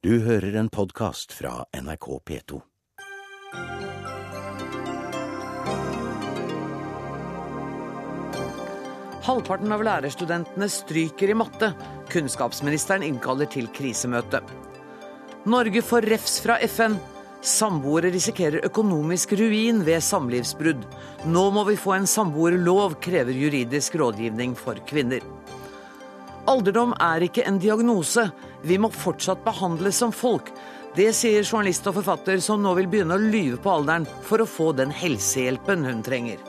Du hører en podkast fra NRK P2. Halvparten av lærerstudentene stryker i matte. Kunnskapsministeren innkaller til krisemøte. Norge får refs fra FN. Samboere risikerer økonomisk ruin ved samlivsbrudd. Nå må vi få en samboerlov, krever juridisk rådgivning for kvinner. Alderdom er ikke en diagnose. Vi må fortsatt behandles som folk. Det sier journalist og forfatter som nå vil begynne å lyve på alderen for å få den helsehjelpen hun trenger.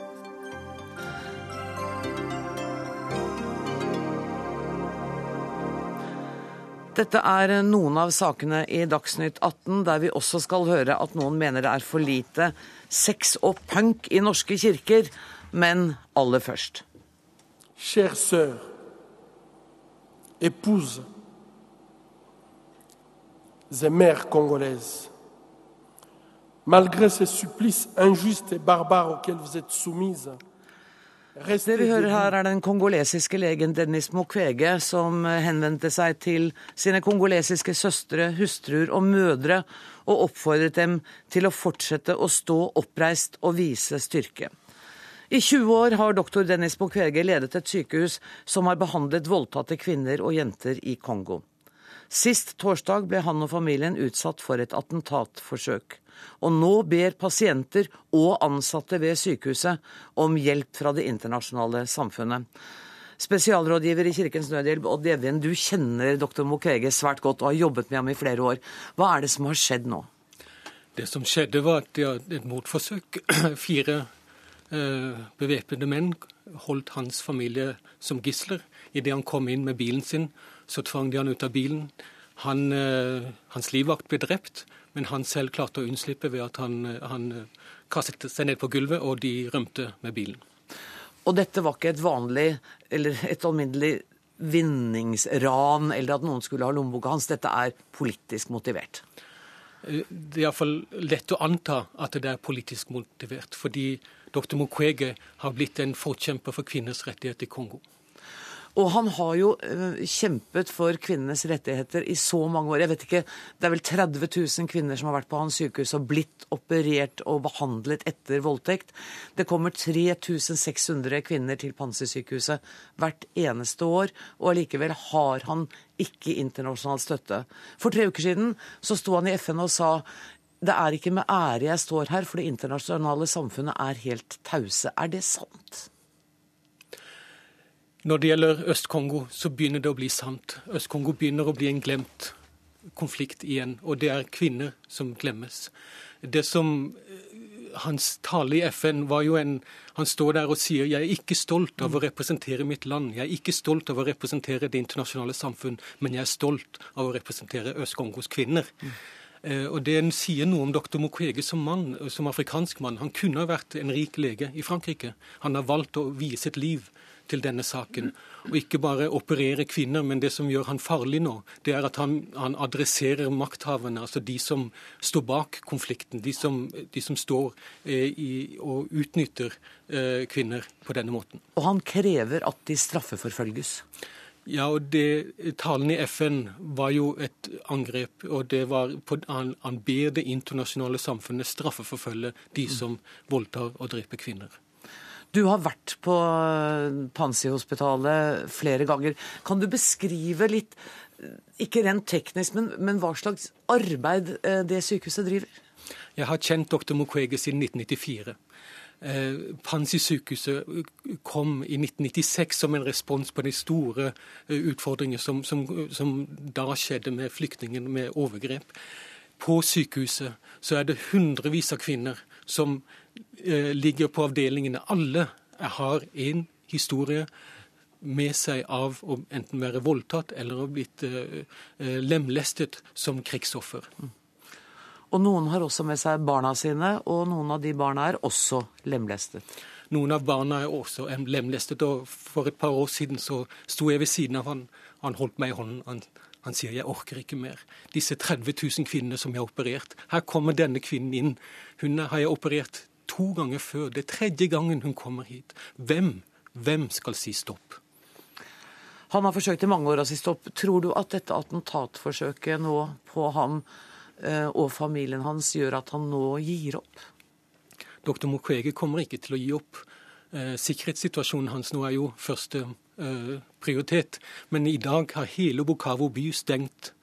Dette er noen av sakene i Dagsnytt 18, der vi også skal høre at noen mener det er for lite sex og punk i norske kirker. Men aller først. Kjære sœur, épouse et mères congolaises. malgré ces supplices injustes et barbares auxquels vous êtes soumises, det vi hører her, er den kongolesiske legen Dennis Mukwege, som henvendte seg til sine kongolesiske søstre, hustruer og mødre, og oppfordret dem til å fortsette å stå oppreist og vise styrke. I 20 år har doktor Dennis Mukwege ledet et sykehus som har behandlet voldtatte kvinner og jenter i Kongo. Sist torsdag ble han og familien utsatt for et attentatforsøk. Og nå ber pasienter og ansatte ved sykehuset om hjelp fra det internasjonale samfunnet. Spesialrådgiver i Kirkens Nødhjelp, Odd Evjen, du kjenner doktor Mukwege svært godt og har jobbet med ham i flere år. Hva er det som har skjedd nå? Det som skjedde, var at de hadde et motforsøk. Fire bevæpnede menn holdt hans familie som gisler. Idet han kom inn med bilen sin, så tvang de han ut av bilen. Han, eh, hans livvakt ble drept. Men han selv klarte å unnslippe ved at han, han kastet seg ned på gulvet, og de rømte med bilen. Og dette var ikke et vanlig, eller et alminnelig vinningsran, eller at noen skulle ha lommeboka hans. Dette er politisk motivert? Det er iallfall lett å anta at det er politisk motivert. Fordi dr. Mukwege har blitt en forkjemper for kvinners rettigheter i Kongo. Og han har jo uh, kjempet for kvinnenes rettigheter i så mange år. Jeg vet ikke, Det er vel 30 000 kvinner som har vært på hans sykehus og blitt operert og behandlet etter voldtekt. Det kommer 3600 kvinner til Pansersykehuset hvert eneste år, og allikevel har han ikke internasjonal støtte. For tre uker siden så sto han i FN og sa det er ikke med ære jeg står her, for det internasjonale samfunnet er helt tause. Er det sant? Når det gjelder Øst-Kongo, så begynner det å bli sant. Øst-Kongo begynner å bli en glemt konflikt igjen, og det er kvinner som glemmes. Det som eh, Hans tale i FN var jo en Han står der og sier jeg er ikke stolt av å representere mitt land, jeg er ikke stolt av å representere det internasjonale samfunn, men jeg er stolt av å representere Øst-Kongos kvinner. Mm. Og Det sier noe om dr. Mukwege som mann, som afrikansk mann. Han kunne vært en rik lege i Frankrike. Han har valgt å vie sitt liv til denne saken. Og ikke bare operere kvinner, men det som gjør han farlig nå, det er at han, han adresserer makthaverne, altså de som står bak konflikten. De som, de som står eh, i, og utnytter eh, kvinner på denne måten. Og han krever at de straffeforfølges? Ja, og det, Talen i FN var jo et angrep. og det var på, han, han ber det internasjonale samfunnet straffeforfølge de som voldtar og dreper kvinner. Du har vært på Pansi-hospitalet flere ganger. Kan du beskrive litt, ikke rent teknisk, men, men hva slags arbeid eh, det sykehuset driver? Jeg har kjent dr. Mukwege siden 1994. Eh, Pansi-sykehuset kom i 1996 som en respons på de store utfordringene som, som, som da skjedde med flyktningene med overgrep. På sykehuset så er det hundrevis av kvinner som Eh, ligger på avdelingene. Alle har en historie med seg av å enten være voldtatt eller å blitt eh, lemlestet som krigsoffer. Og noen har også med seg barna sine, og noen av de barna er også lemlestet. Noen av barna er også lemlestet, og for et par år siden så sto jeg ved siden av han. Han holdt meg i hånden. Han, han sier 'jeg orker ikke mer'. Disse 30 000 kvinnene som jeg har operert. Her kommer denne kvinnen inn. Hun har jeg operert to ganger før. Det er tredje gangen hun kommer hit. Hvem, hvem skal si stopp? Han har forsøkt i mange år å si stopp. Tror du at dette attentatforsøket nå på ham og familien hans gjør at han nå gir opp? Dr. Mukwege kommer ikke til å gi opp. Eh, sikkerhetssituasjonen hans nå er jo første eh, prioritet, men i dag har hele Bukavu by stengt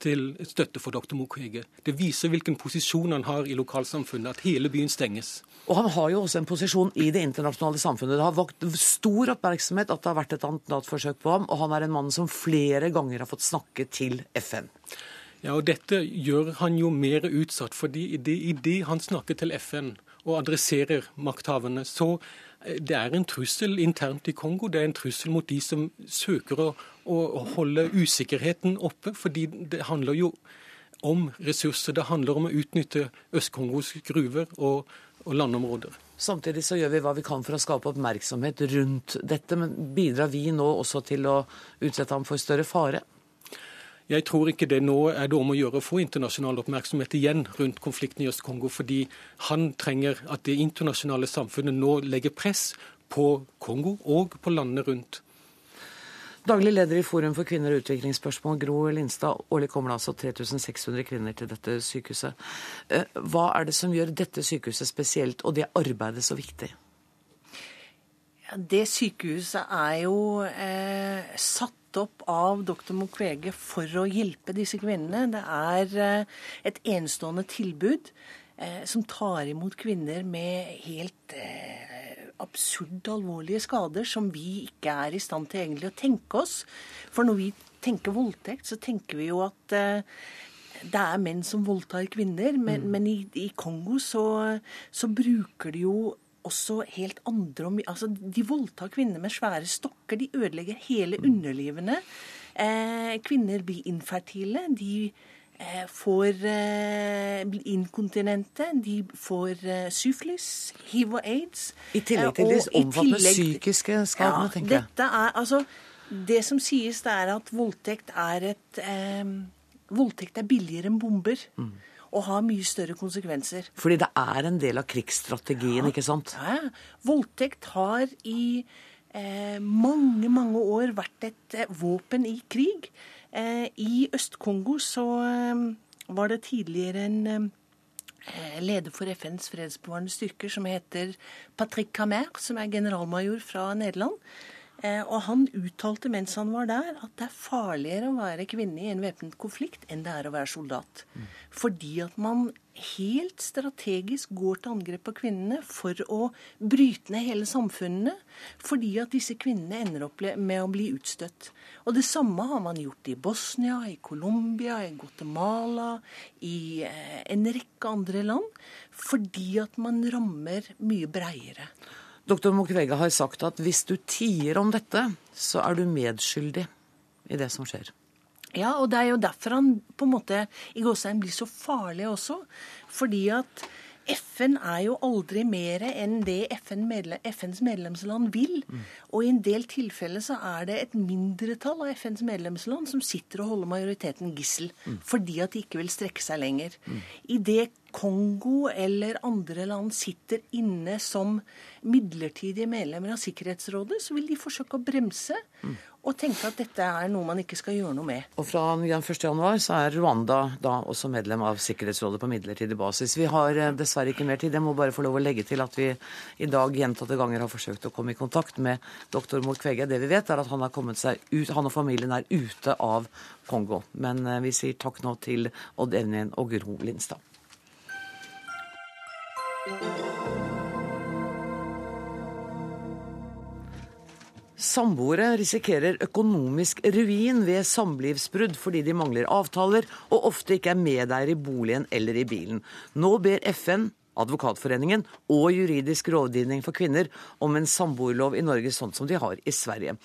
til støtte for dr. Mukwege. Det viser hvilken posisjon han har i lokalsamfunnet, at hele byen stenges. Og han har jo også en posisjon i det internasjonale samfunnet. Det har vakt stor oppmerksomhet at det har vært et antenatforsøk på ham, og han er en mann som flere ganger har fått snakke til FN. Ja, og Dette gjør han jo mer utsatt, fordi i det han snakker til FN og adresserer makthaverne, så eh, det er en trussel internt i Kongo. Det er en trussel mot de som søker å, å holde usikkerheten oppe. fordi det handler jo om ressurser. Det handler om å utnytte Øst-Kongos gruver og, og landområder. Samtidig så gjør vi hva vi kan for å skape oppmerksomhet rundt dette. Men bidrar vi nå også til å utsette ham for større fare? Jeg tror ikke det nå er det om å gjøre å få internasjonal oppmerksomhet igjen rundt konflikten i Øst-Kongo, fordi han trenger at det internasjonale samfunnet nå legger press på Kongo og på landene rundt. Daglig leder i Forum for kvinner og utviklingsspørsmål, Gro Lindstad. Årlig kommer det altså 3600 kvinner til dette sykehuset. Eh, hva er det som gjør dette sykehuset spesielt, og det arbeidet så viktig? Ja, det sykehuset er jo eh, satt opp av dr. Mukwege for å hjelpe disse kvinnene. Det er eh, et enestående tilbud eh, som tar imot kvinner med helt eh, absurd alvorlige skader som vi ikke er i stand til egentlig å tenke oss. For når vi tenker voldtekt, så tenker vi jo at det er menn som voldtar kvinner. Men, mm. men i, i, Kongo så, så, bruker de jo også helt andre Altså, de voldtar kvinner med svære stokker. De ødelegger hele mm. underlivene. Eh, kvinner blir infertile. De Eh, får eh, inkontinente, de får eh, syflis, hiv og aids. I tillegg til de omfattende psykiske skadene, ja, tenker jeg. Dette er, altså, det som sies, det er at voldtekt er et eh, Voldtekt er billigere enn bomber. Mm. Og har mye større konsekvenser. Fordi det er en del av krigsstrategien, ja, ikke sant? Ja. Voldtekt har i eh, mange, mange år vært et eh, våpen i krig. Eh, I Øst-Kongo så eh, var det tidligere en eh, leder for FNs fredsbevarende styrker som heter Patrick Camer, som er generalmajor fra Nederland. Og han uttalte mens han var der, at det er farligere å være kvinne i en væpnet konflikt enn det er å være soldat. Mm. Fordi at man helt strategisk går til angrep på kvinnene for å bryte ned hele samfunnene. Fordi at disse kvinnene ender opp med å bli utstøtt. Og det samme har man gjort i Bosnia, i Colombia, i Guatemala, i eh, en rekke andre land. Fordi at man rammer mye breiere. Doktor Mukwege har sagt at hvis du tier om dette, så er du medskyldig i det som skjer. Ja, og det er jo derfor han på en måte i gåsetegn blir så farlig også. Fordi at FN er jo aldri mer enn det FN medle FNs medlemsland vil. Mm. Og i en del tilfeller så er det et mindretall av FNs medlemsland som sitter og holder majoriteten gissel. Mm. Fordi at de ikke vil strekke seg lenger. Mm. I det Kongo eller andre land sitter inne som midlertidige medlemmer av Sikkerhetsrådet, så vil de forsøke å bremse. Mm og tenke at dette er noe man ikke skal gjøre noe med. Og Fra 1.1 så er Rwanda da også medlem av Sikkerhetsrådet på midlertidig basis. Vi har eh, dessverre ikke mer tid. Jeg må bare få lov å legge til at vi i dag gjentatte ganger har forsøkt å komme i kontakt med doktor Mukwege. Det vi vet, er at han, ut, han og familien er ute av Kongo. Men eh, vi sier takk nå til Odd Evnien og Gro Lindstad. Samboere risikerer økonomisk ruin ved samlivsbrudd fordi de mangler avtaler og ofte ikke er medeier i boligen eller i bilen. Nå ber FN, Advokatforeningen og Juridisk rådgivning for kvinner om en samboerlov i Norge sånn som de har i Sverige.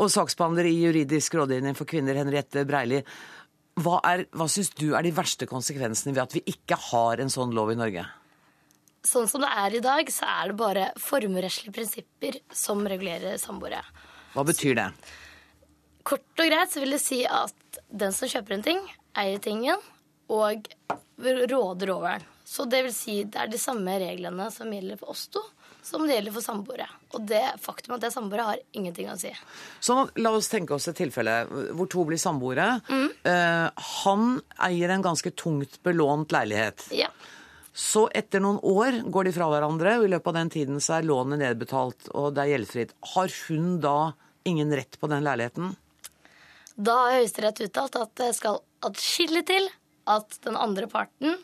Og saksbehandler i Juridisk rådgivning for kvinner, Henriette Breili, hva, hva syns du er de verste konsekvensene ved at vi ikke har en sånn lov i Norge? Sånn som det er i dag, så er det bare formuerettslige prinsipper som regulerer samboere. Hva betyr det? Kort og greit så vil det si at den som kjøper en ting, eier tingen og råder over den. Så det vil si det er de samme reglene som gjelder for oss to, som det gjelder for samboere. Og det faktum at det er samboere, har ingenting å si. Så la oss tenke oss et tilfelle hvor to blir samboere. Eh, han eier en ganske tungt belånt leilighet. Ja. Så etter noen år går de fra hverandre, og i løpet av den tiden så er lånet nedbetalt og det er gjeldfritt. Har hun da ingen rett på den leiligheten? Da har Høyesterett uttalt at det skal atskillig til at den andre parten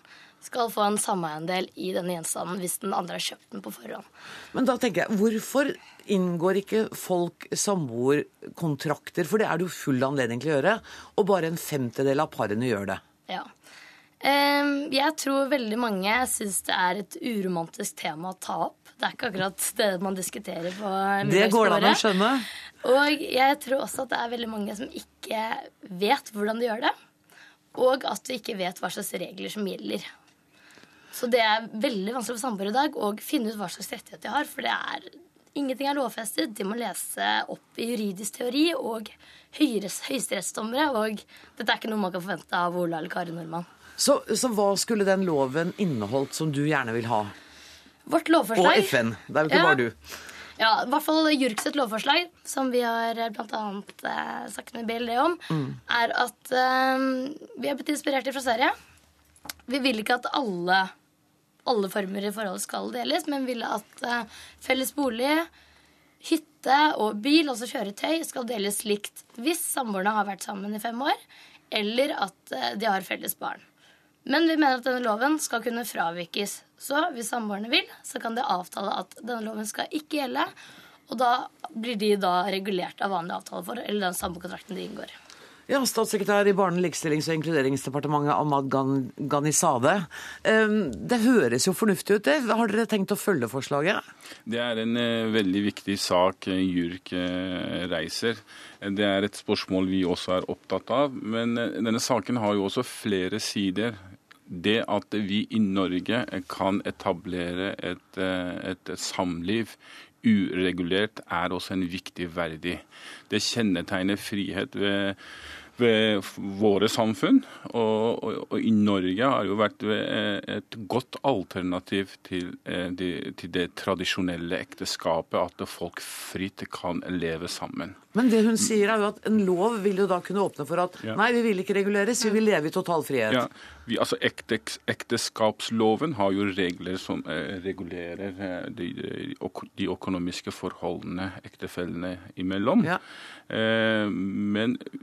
skal få en sameiendel i denne gjenstanden hvis den andre har kjøpt den på forhånd. Men da tenker jeg, hvorfor inngår ikke folk samboerkontrakter? For det er det jo full anledning til å gjøre, og bare en femtedel av parene gjør det. Ja. Jeg tror veldig mange syns det er et uromantisk tema å ta opp. Det er ikke akkurat det man diskuterer på Det går det an å skjønne. Og jeg tror også at det er veldig mange som ikke vet hvordan de gjør det. Og at du ikke vet hva slags regler som gjelder. Så det er veldig vanskelig for samboere i dag å finne ut hva slags rettighet de har. For det er ingenting er lovfestet. De må lese opp i juridisk teori og høyesterettsdommere. Og dette er ikke noe man kan forvente av Ola eller Kari Nordmann. Så, så hva skulle den loven inneholdt som du gjerne vil ha? Vårt Og lovforslag FN. Det er jo ikke Ja. bare du. Ja, i hvert fall Jurks lovforslag, som vi har bl.a. eh, sagt med BLD om, er at eh, vi har blitt inspirert fra Sverige. Vi vil ikke at alle, alle former i forholdet skal deles, men vil at eh, felles bolig, hytte og bil, altså kjøretøy, skal deles likt hvis samboerne har vært sammen i fem år, eller at eh, de har felles barn. Men vi mener at denne loven skal kunne fravikes. Så hvis samboerne vil, så kan de avtale at denne loven skal ikke gjelde. Og da blir de da regulert av vanlig avtale for, eller den samboerkontrakten de inngår. Ja, Statssekretær i Barne-, likestillings- og inkluderingsdepartementet, Ahmad Gan Ghanizadeh. Um, Det høres jo fornuftig ut, det. Har dere tenkt å følge forslaget? Det er en eh, veldig viktig sak eh, JURK eh, reiser. Det er et spørsmål vi også er opptatt av. Men denne saken har jo også flere sider. Det at vi i Norge kan etablere et, eh, et samliv uregulert, er også en viktig verdi. Det kjennetegner frihet ved våre samfunn. Og, og, og i Norge har jo vært eh, et godt alternativ til, eh, de, til det tradisjonelle ekteskapet, at folk fritt kan leve sammen. Men det hun sier er jo at en lov vil jo da kunne åpne for at Ja. nei, vi vil ikke reguleres, vi vil leve i total frihet. Ja, vi, altså ekte, Ekteskapsloven har jo regler som eh, regulerer eh, de, de, økonomiske forholdene ektefellene imellom. Ja. Eh, men eh,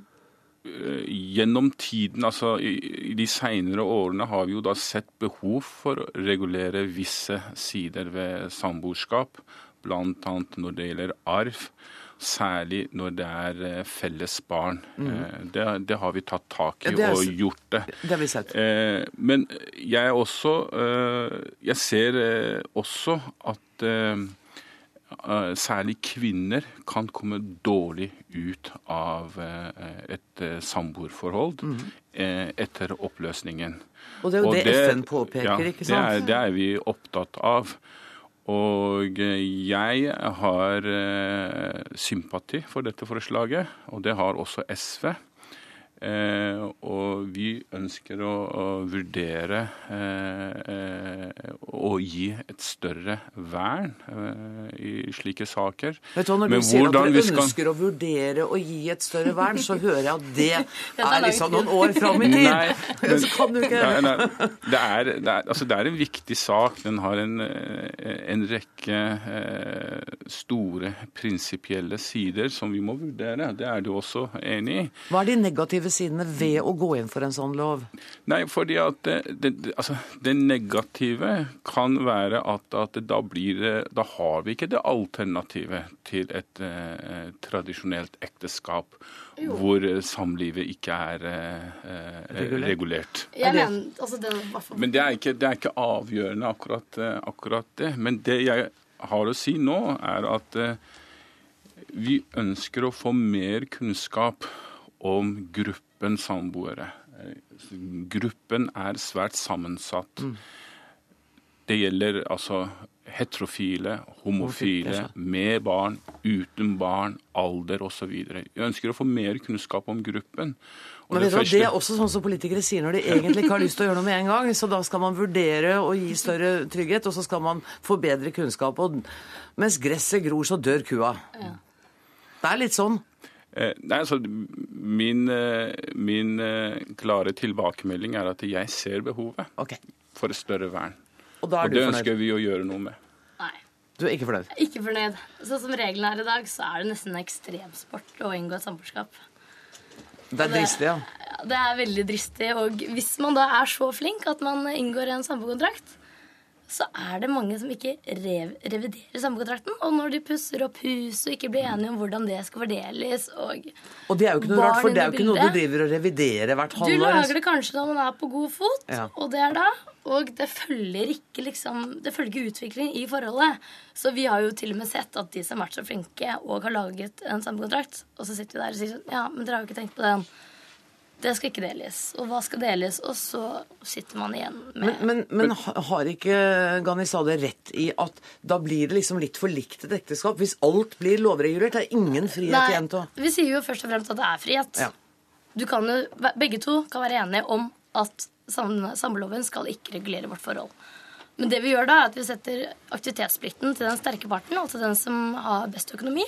gjennom tiden, altså i, de senere årene, har vi jo da sett behov for å regulere visse sider ved samboerskap, bl.a. når det gjelder arv. Særlig når det er eh, felles barn. Mm. Det, det har vi tatt tak i. Ja, er og gjort det. Det har vi sett. Eh, men jeg også eh, Jeg ser eh, også at eh, eh, særlig kvinner kan komme dårlig ut av eh, et eh, samboerforhold eh, etter oppløsningen. Og det er jo det FN påpeker, ja, ikke Det er, det er vi opptatt av. Og eh, jeg har eh, sympati for dette forslaget, og det har også SV. Eh, og vi ønsker å, å vurdere eh, eh, å gi et større vern eh, i slike saker. Vet du hva, Når Men du sier at du dere skal- ønsker å vurdere å gi et større vern, så hører jeg at det er liksom noen år fram i tid. Nei, men- så kan du ikke Nei, nei, det, er, det, er, altså det er en viktig sak. Den har en, eh, en rekke eh, store prinsipielle sider som vi må vurdere. Det er du også enig i. Hva er de negative sidene ved å gå inn for en sånn lov? Nei, fordi at det, det, altså, det negative kan være at, at da blir det Da har vi ikke det alternativet til et eh, tradisjonelt ekteskap hvor eh, samlivet ikke er eh, eh, Regulert. regulert. Jeg mener, altså det, i Men det er ikke, det er ikke avgjørende akkurat, eh, akkurat det. Men det jeg har å si nå, er at eh, vi ønsker å få mer kunnskap om gruppen samboere. Gruppen er svært sammensatt. Det gjelder altså heterofile, homofile, med barn, uten barn, alder osv. Jeg ønsker å få mer kunnskap om gruppen. Men det, første... Det er også sånn som politikere sier når de egentlig ikke har lyst til å gjøre noe med en gang. Så da skal man vurdere å gi større trygghet, og så skal man få bedre kunnskap. Og mens gresset gror, så dør kua. Ja. Det er litt sånn. Eh, nei, altså, min, eh, min eh, klare tilbakemelding er at jeg ser behovet okay. for et større vern. Og, og det ønsker vi å gjøre noe med. Nei. Du er ikke fornøyd? Ikke fornøyd. Sånn som reglene er i dag, så er det nesten ekstremsport å inngå et samboerskap. Det er dristig, ja. Det er veldig dristig. Og hvis man da er så flink at man inngår en samboerkontrakt, så er det mange som ikke rev reviderer samboerkontrakten. Og når de pusser opp huset og ikke blir enige om hvordan det skal fordeles og Og det er jo ikke noe rart, for det er jo ikke noe du driver og reviderer hvert halvår. Du lager det kanskje når man er på god fot, ja. og det er da. Og det følger ikke liksom, det følger utvikling i forholdet. Så vi har jo til og med sett at de som har vært så flinke og har laget en samboerkontrakt, og så sitter vi der og sier sånn Ja, men dere har jo ikke tenkt på den. Det skal ikke deles. Og hva skal deles? Og så sitter man igjen med Men, men, men har ikke Ghanizade rett i at da blir det liksom litt for likt et ekteskap? Hvis alt blir lovregulert, er ingen frihet Nei, igjen til å Vi sier jo først og fremst at det er frihet. Ja. Du kan jo, begge to kan være enige om at samboerloven skal ikke regulere vårt forhold. Men det vi gjør da, er at vi setter aktivitetsplikten til den sterke parten, altså den som har best økonomi.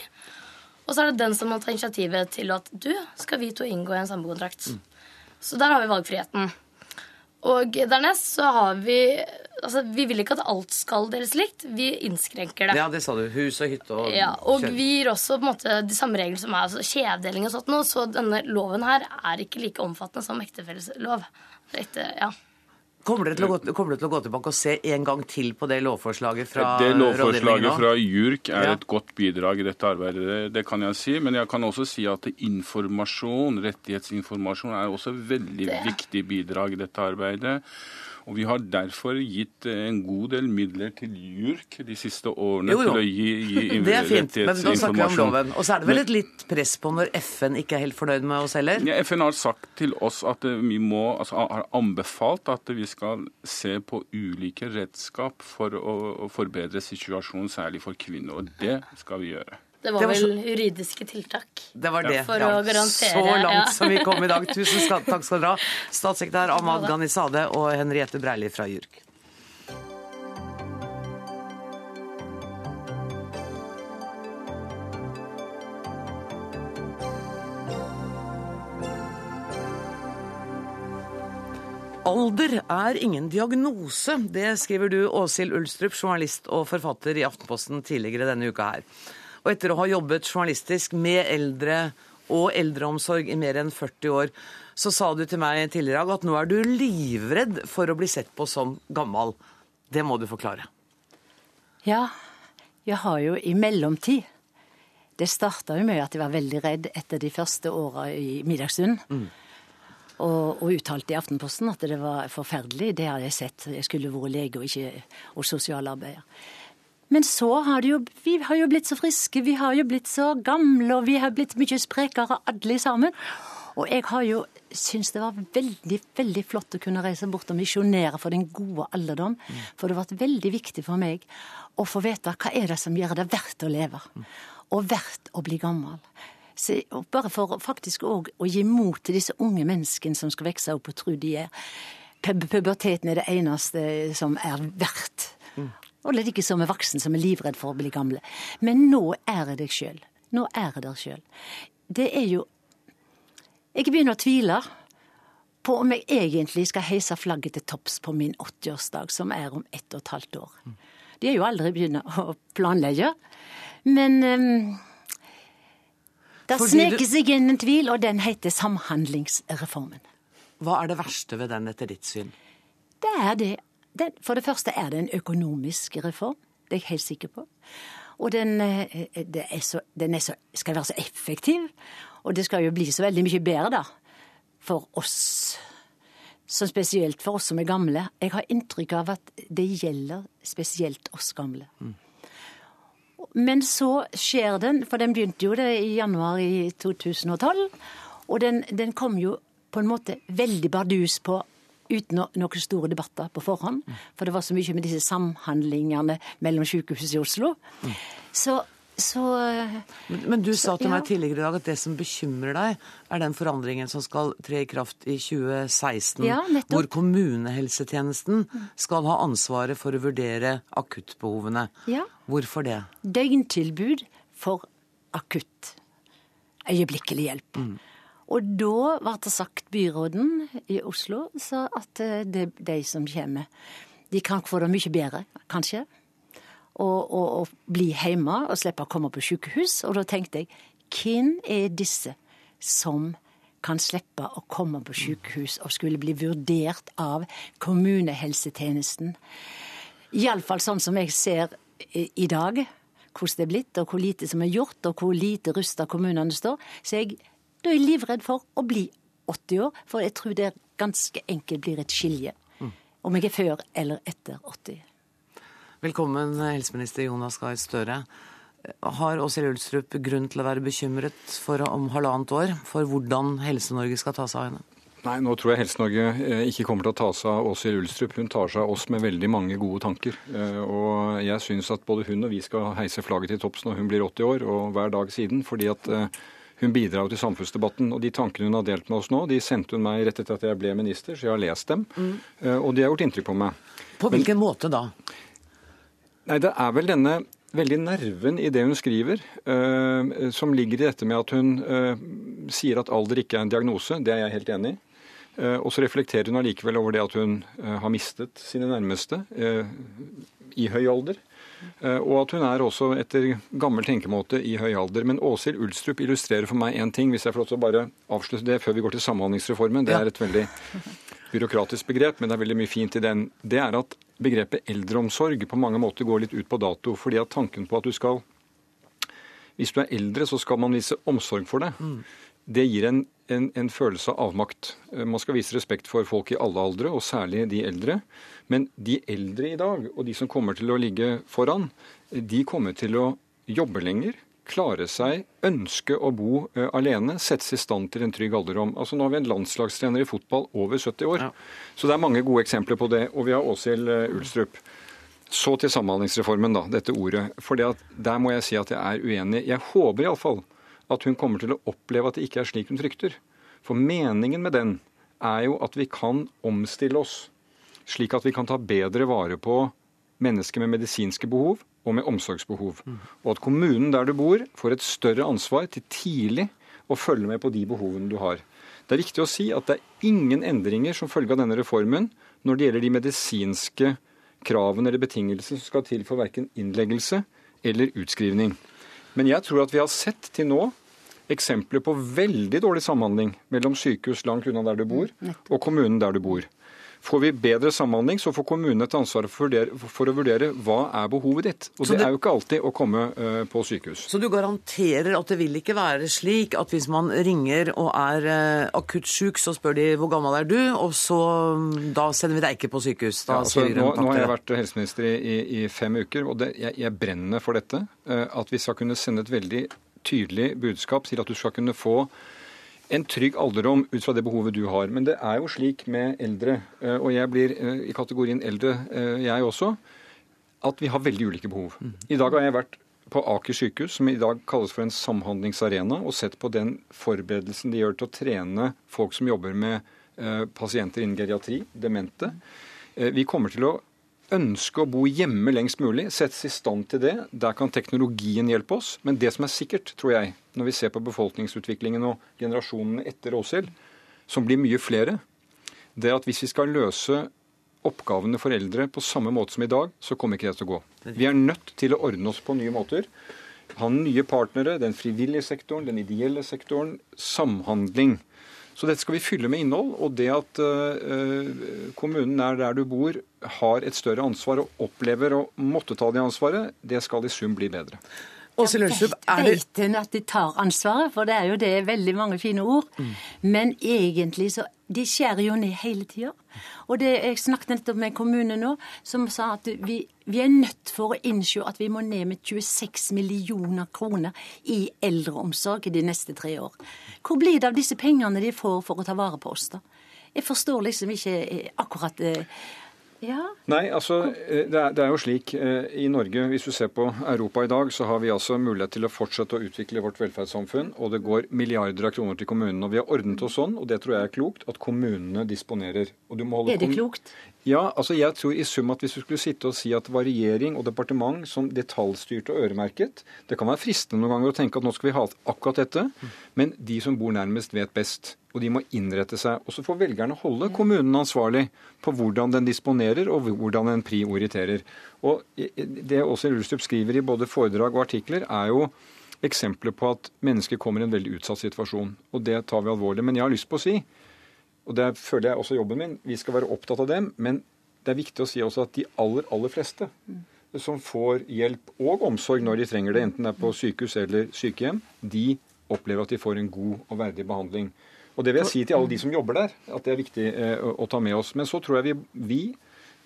Og så er det den som må ta initiativet til at du, skal vi to inngå i en samboerkontrakt. Mm. Så der har vi valgfriheten. Og dernest så har vi Altså, Vi vil ikke at alt skal deles likt. Vi innskrenker det. Ja, det sa du. Hus og hytte og Ja, Og vi gir også på en måte de samme reglene som er altså, skjevdeling og sånt noe. Så denne loven her er ikke like omfattende som ektefelleslov. ja. Kommer dere, gå, kommer dere, til å gå, tilbake og se en gang til på det lovforslaget fra Det lovforslaget fra JURK er et godt bidrag i dette arbeidet, det, det, kan jeg si. Men jeg kan også si at informasjon, rettighetsinformasjon er også veldig det. viktig bidrag i dette arbeidet. Og Vi har derfor gitt eh, en god del midler til JURK de siste årene jo, jo. til å gi, gi Det er fint, men da snakker vi om loven. Og så er det vel et litt press på når FN ikke er helt fornøyd med oss heller? Ja, FN har sagt til oss at vi må, altså har anbefalt at vi skal se på ulike redskap for å forbedre situasjonen, særlig for kvinner. Og det skal vi gjøre. Det var, det var vel så... juridiske tiltak. Det var det. For ja. å garantere. Så langt som vi kom i dag. Tusen skal, takk skal dere ha. Statssekretær Ahmad Ghanizade og Henriette Breili fra JURK. Alder er ingen diagnose. Det skriver du, Åshild Ulstrup, journalist og forfatter i Aftenposten tidligere denne uka her. Og etter å ha jobbet journalistisk med eldre og eldreomsorg i mer enn 40 år, så sa du til meg tidligere at nå er du livredd for å bli sett på som gammel. Det må du forklare. Ja, jeg har jo i mellomtid Det starta jo med at jeg var veldig redd etter de første åra i Middagstunden. Mm. Og, og, uttalte i Aftenposten at det var forferdelig. Det hadde jeg sett. Jeg skulle vært lege og ikke og sosialarbeider. Men så har det jo Vi har jo blitt så friske, vi har jo blitt så gamle, og vi har blitt mye sprekere alle sammen. Og jeg har jo syntes det var veldig, veldig flott å kunne reise bort og misjonere for den gode alderdom. For det har vært veldig viktig for meg å få vite hva er det som gjør det verdt å leve. Og verdt å bli gammel. Så, bare for faktisk òg å gi mot til disse unge menneskene som skal vokse opp og tro de er Puberteten er det eneste som er verdt. Og det er ikke som er voksen som er livredd for å bli gamle. Men nå er jeg deg sjøl. Nå er jeg der sjøl. Det er jo Jeg begynner å tvile på om jeg egentlig skal heise flagget til topps på min 80-årsdag, som er om ett og et halvt år. De er jo aldri begynner å planlegge. Men um, der sneker seg inn en tvil, og den heter Samhandlingsreformen. Hva er det verste ved den, etter ditt syn? Det er det den, for det første er det en økonomisk reform. Det er jeg helt sikker på. Og den, eh, er så, den er så, skal være så effektiv. Og det skal jo bli så veldig mye bedre, da. For oss. Så spesielt for oss som er gamle. Jeg har inntrykk av at det gjelder spesielt oss gamle. Mm. Men så skjer den, for den begynte jo det i januar i 2012. Og den, den kom jo på en måte veldig bardus på uten noen store debatter på forhånd. For det var så mye med disse samhandlingene mellom sykehuset i Oslo. Så, så men, men, du sa til ja. meg tidligere i dag at det som bekymrer deg, er den forandringen som skal tre i kraft i 2016, ja, hvor kommunehelsetjenesten skal ha ansvaret for å vurdere akuttbehovene. Ja. Hvorfor det? Døgntilbud for akutt øyeblikkelig hjelp. Mm. Og da ble det sagt byråden i Oslo sa at det er de som kommer, de kan få det mye bedre, kanskje. Og, og, og bli hjemme og slippe å komme på sykehus. Og da tenkte jeg, hvem er disse som kan slippe å komme på sykehus og skulle bli vurdert av kommunehelsetjenesten? Iallfall sånn som jeg ser i dag, hvordan det er blitt, og hvor lite som er gjort, og hvor lite rusta kommunene står. Så jeg da er jeg livredd for å bli 80 år, for jeg tror det ganske enkelt blir et skilje. Om jeg er før eller etter 80. Velkommen, helseminister Jonas Gahr Støre. Har Åshild Ulstrup grunn til å være bekymret for om halvannet år for hvordan Helse-Norge skal ta seg av henne? Nei, nå tror jeg Helse-Norge ikke kommer til å ta seg av Åshild Ulstrup. Hun tar seg av oss med veldig mange gode tanker. Og jeg syns at både hun og vi skal heise flagget til topps når hun blir 80 år, og hver dag siden. fordi at hun bidrar jo til samfunnsdebatten. Og de tankene hun har delt med oss nå, de sendte hun meg rett etter at jeg ble minister, så jeg har lest dem. Mm. Og de har gjort inntrykk på meg. På hvilken Men, måte da? Nei, det er vel denne veldig nerven i det hun skriver, uh, som ligger i dette med at hun uh, sier at alder ikke er en diagnose. Det er jeg helt enig i. Uh, og så reflekterer hun allikevel over det at hun har mistet sine nærmeste i høy alder. Og at hun er også etter gammel tenkemåte i høy alder. Men Åshild Ulstrup illustrerer for meg én ting, hvis jeg får lov til å bare avslutte det før vi går til Samhandlingsreformen. Det er et veldig byråkratisk begrep, men det er veldig mye fint i den. Det er at begrepet eldreomsorg på mange måter går litt ut på dato. fordi at tanken på at du skal Hvis du er eldre, så skal man vise omsorg for det. Det gir en, en, en, følelse av avmakt. Man skal vise respekt for folk i alle aldre, og særlig de eldre. Men de eldre i dag, og de som kommer til å ligge foran, de kommer til å jobbe lenger, klare seg, ønske å bo uh, alene, settes i stand til en trygg alderdom. Altså Nå har vi en landslagstrener i fotball over 70 år. Ja. Så det er mange gode eksempler på det. Og vi har Åshild uh, Ulstrup. Så til Samhandlingsreformen, da, dette ordet. For der må jeg si at jeg er uenig. Jeg håper iallfall at hun kommer til å oppleve at det ikke er slik hun frykter. For meningen med den er jo at vi kan omstille oss slik at vi kan ta bedre vare på mennesker med medisinske behov og med omsorgsbehov. Og at kommunen der du bor, får et større ansvar til tidlig å følge med på de behovene du har. Det er viktig å si at det er ingen endringer som følge av denne reformen når det gjelder de medisinske kravene eller betingelsene som skal til for verken innleggelse eller utskrivning. Men jeg tror at vi har sett til nå eksempler på veldig dårlig samhandling mellom sykehus langt unna der du bor, og kommunen der du bor. Får vi bedre samhandling, så får kommunene et ansvar for, for, å vurdere hva er behovet ditt. Og det, det, er jo ikke alltid å komme uh, på sykehus. Så du garanterer at det vil ikke være slik at hvis man ringer og er uh, akutt syk, så spør de hvor gammel er du, og så da sender vi deg ikke på sykehus? Ja, altså, nå, nå, har jeg vært helseminister i, i, fem uker, og det, jeg, jeg, brenner for dette. At vi skal kunne sende et veldig tydelig budskap til at du skal kunne få en trygg alderdom ut fra det behovet du har. Men det er jo slik med eldre, eh, og jeg blir eh, i kategorien eldre eh, jeg også, at vi har veldig ulike behov. Mm. I dag har jeg vært på Aker sykehus, som i dag kalles for en samhandlingsarena, og sett på den forberedelsen de gjør til å trene folk som jobber med pasienter innen geriatri, demente. Vi kommer til å ønske å bo hjemme lengst mulig, settes i stand til det. Der kan teknologien hjelpe oss. Men det som er sikkert, tror jeg, når vi ser på befolkningsutviklingen og generasjonene etter Åshild, som blir mye flere, det er at hvis vi skal løse oppgavene for eldre på samme måte som i dag, så kommer ikke det til å gå. Vi er nødt til å ordne oss på nye måter. Ha nye partnere, den frivillige sektoren, den ideelle sektoren, samhandling. Så dette skal vi fylle med innhold. Og det at uh, kommunen er der du bor, har et større ansvar og opplever å måtte ta det ansvaret, det skal i sum bli bedre. Åse Lønstrup, er det Vet hun at de tar ansvaret? For det er jo det veldig mange fine ord. Mm. Men egentlig så De skjærer jo ned hele tida. Og det, jeg snakket nettopp med en kommune nå som sa at vi, vi er nødt for å innse at vi må ned med 26 millioner kroner i eldreomsorg de neste tre år. Hvor blir det av disse pengene de får for å ta vare på oss, da? Jeg forstår liksom ikke akkurat ja. Nei, altså det er, det er, jo slik i Norge, hvis du ser på Europa i dag, så har vi altså mulighet til å fortsette å utvikle vårt velferdssamfunn. Og det går milliarder av kroner til kommunene. Og vi har ordnet oss sånn, og det tror jeg er klokt, at kommunene disponerer. er det klokt? Ja, altså jeg tror i sum at hvis du skulle sitte og si at det var regjering og departement som detaljstyrte og øremerket Det kan være fristende noen ganger å tenke at nå skal vi ha akkurat dette, men de som bor nærmest, vet best. Og de må innrette seg. Og så får velgerne holde kommunen ansvarlig på hvordan den disponerer og hvordan den prioriterer. Og Det Åshild Ulstrup skriver i både foredrag og artikler, er jo eksempler på at mennesker kommer i en veldig utsatt situasjon. Og det tar vi alvorlig. Men jeg har lyst på å si og det føler jeg også jobben min. Vi skal være opptatt av dem. Men det er viktig å si også at de aller, aller fleste som får hjelp og omsorg når de trenger det, enten det er på sykehus eller sykehjem, de opplever at de får en god og verdig behandling. Og Det vil jeg si til alle de som jobber der, at det er viktig eh, å ta med oss. Men så tror jeg vi, vi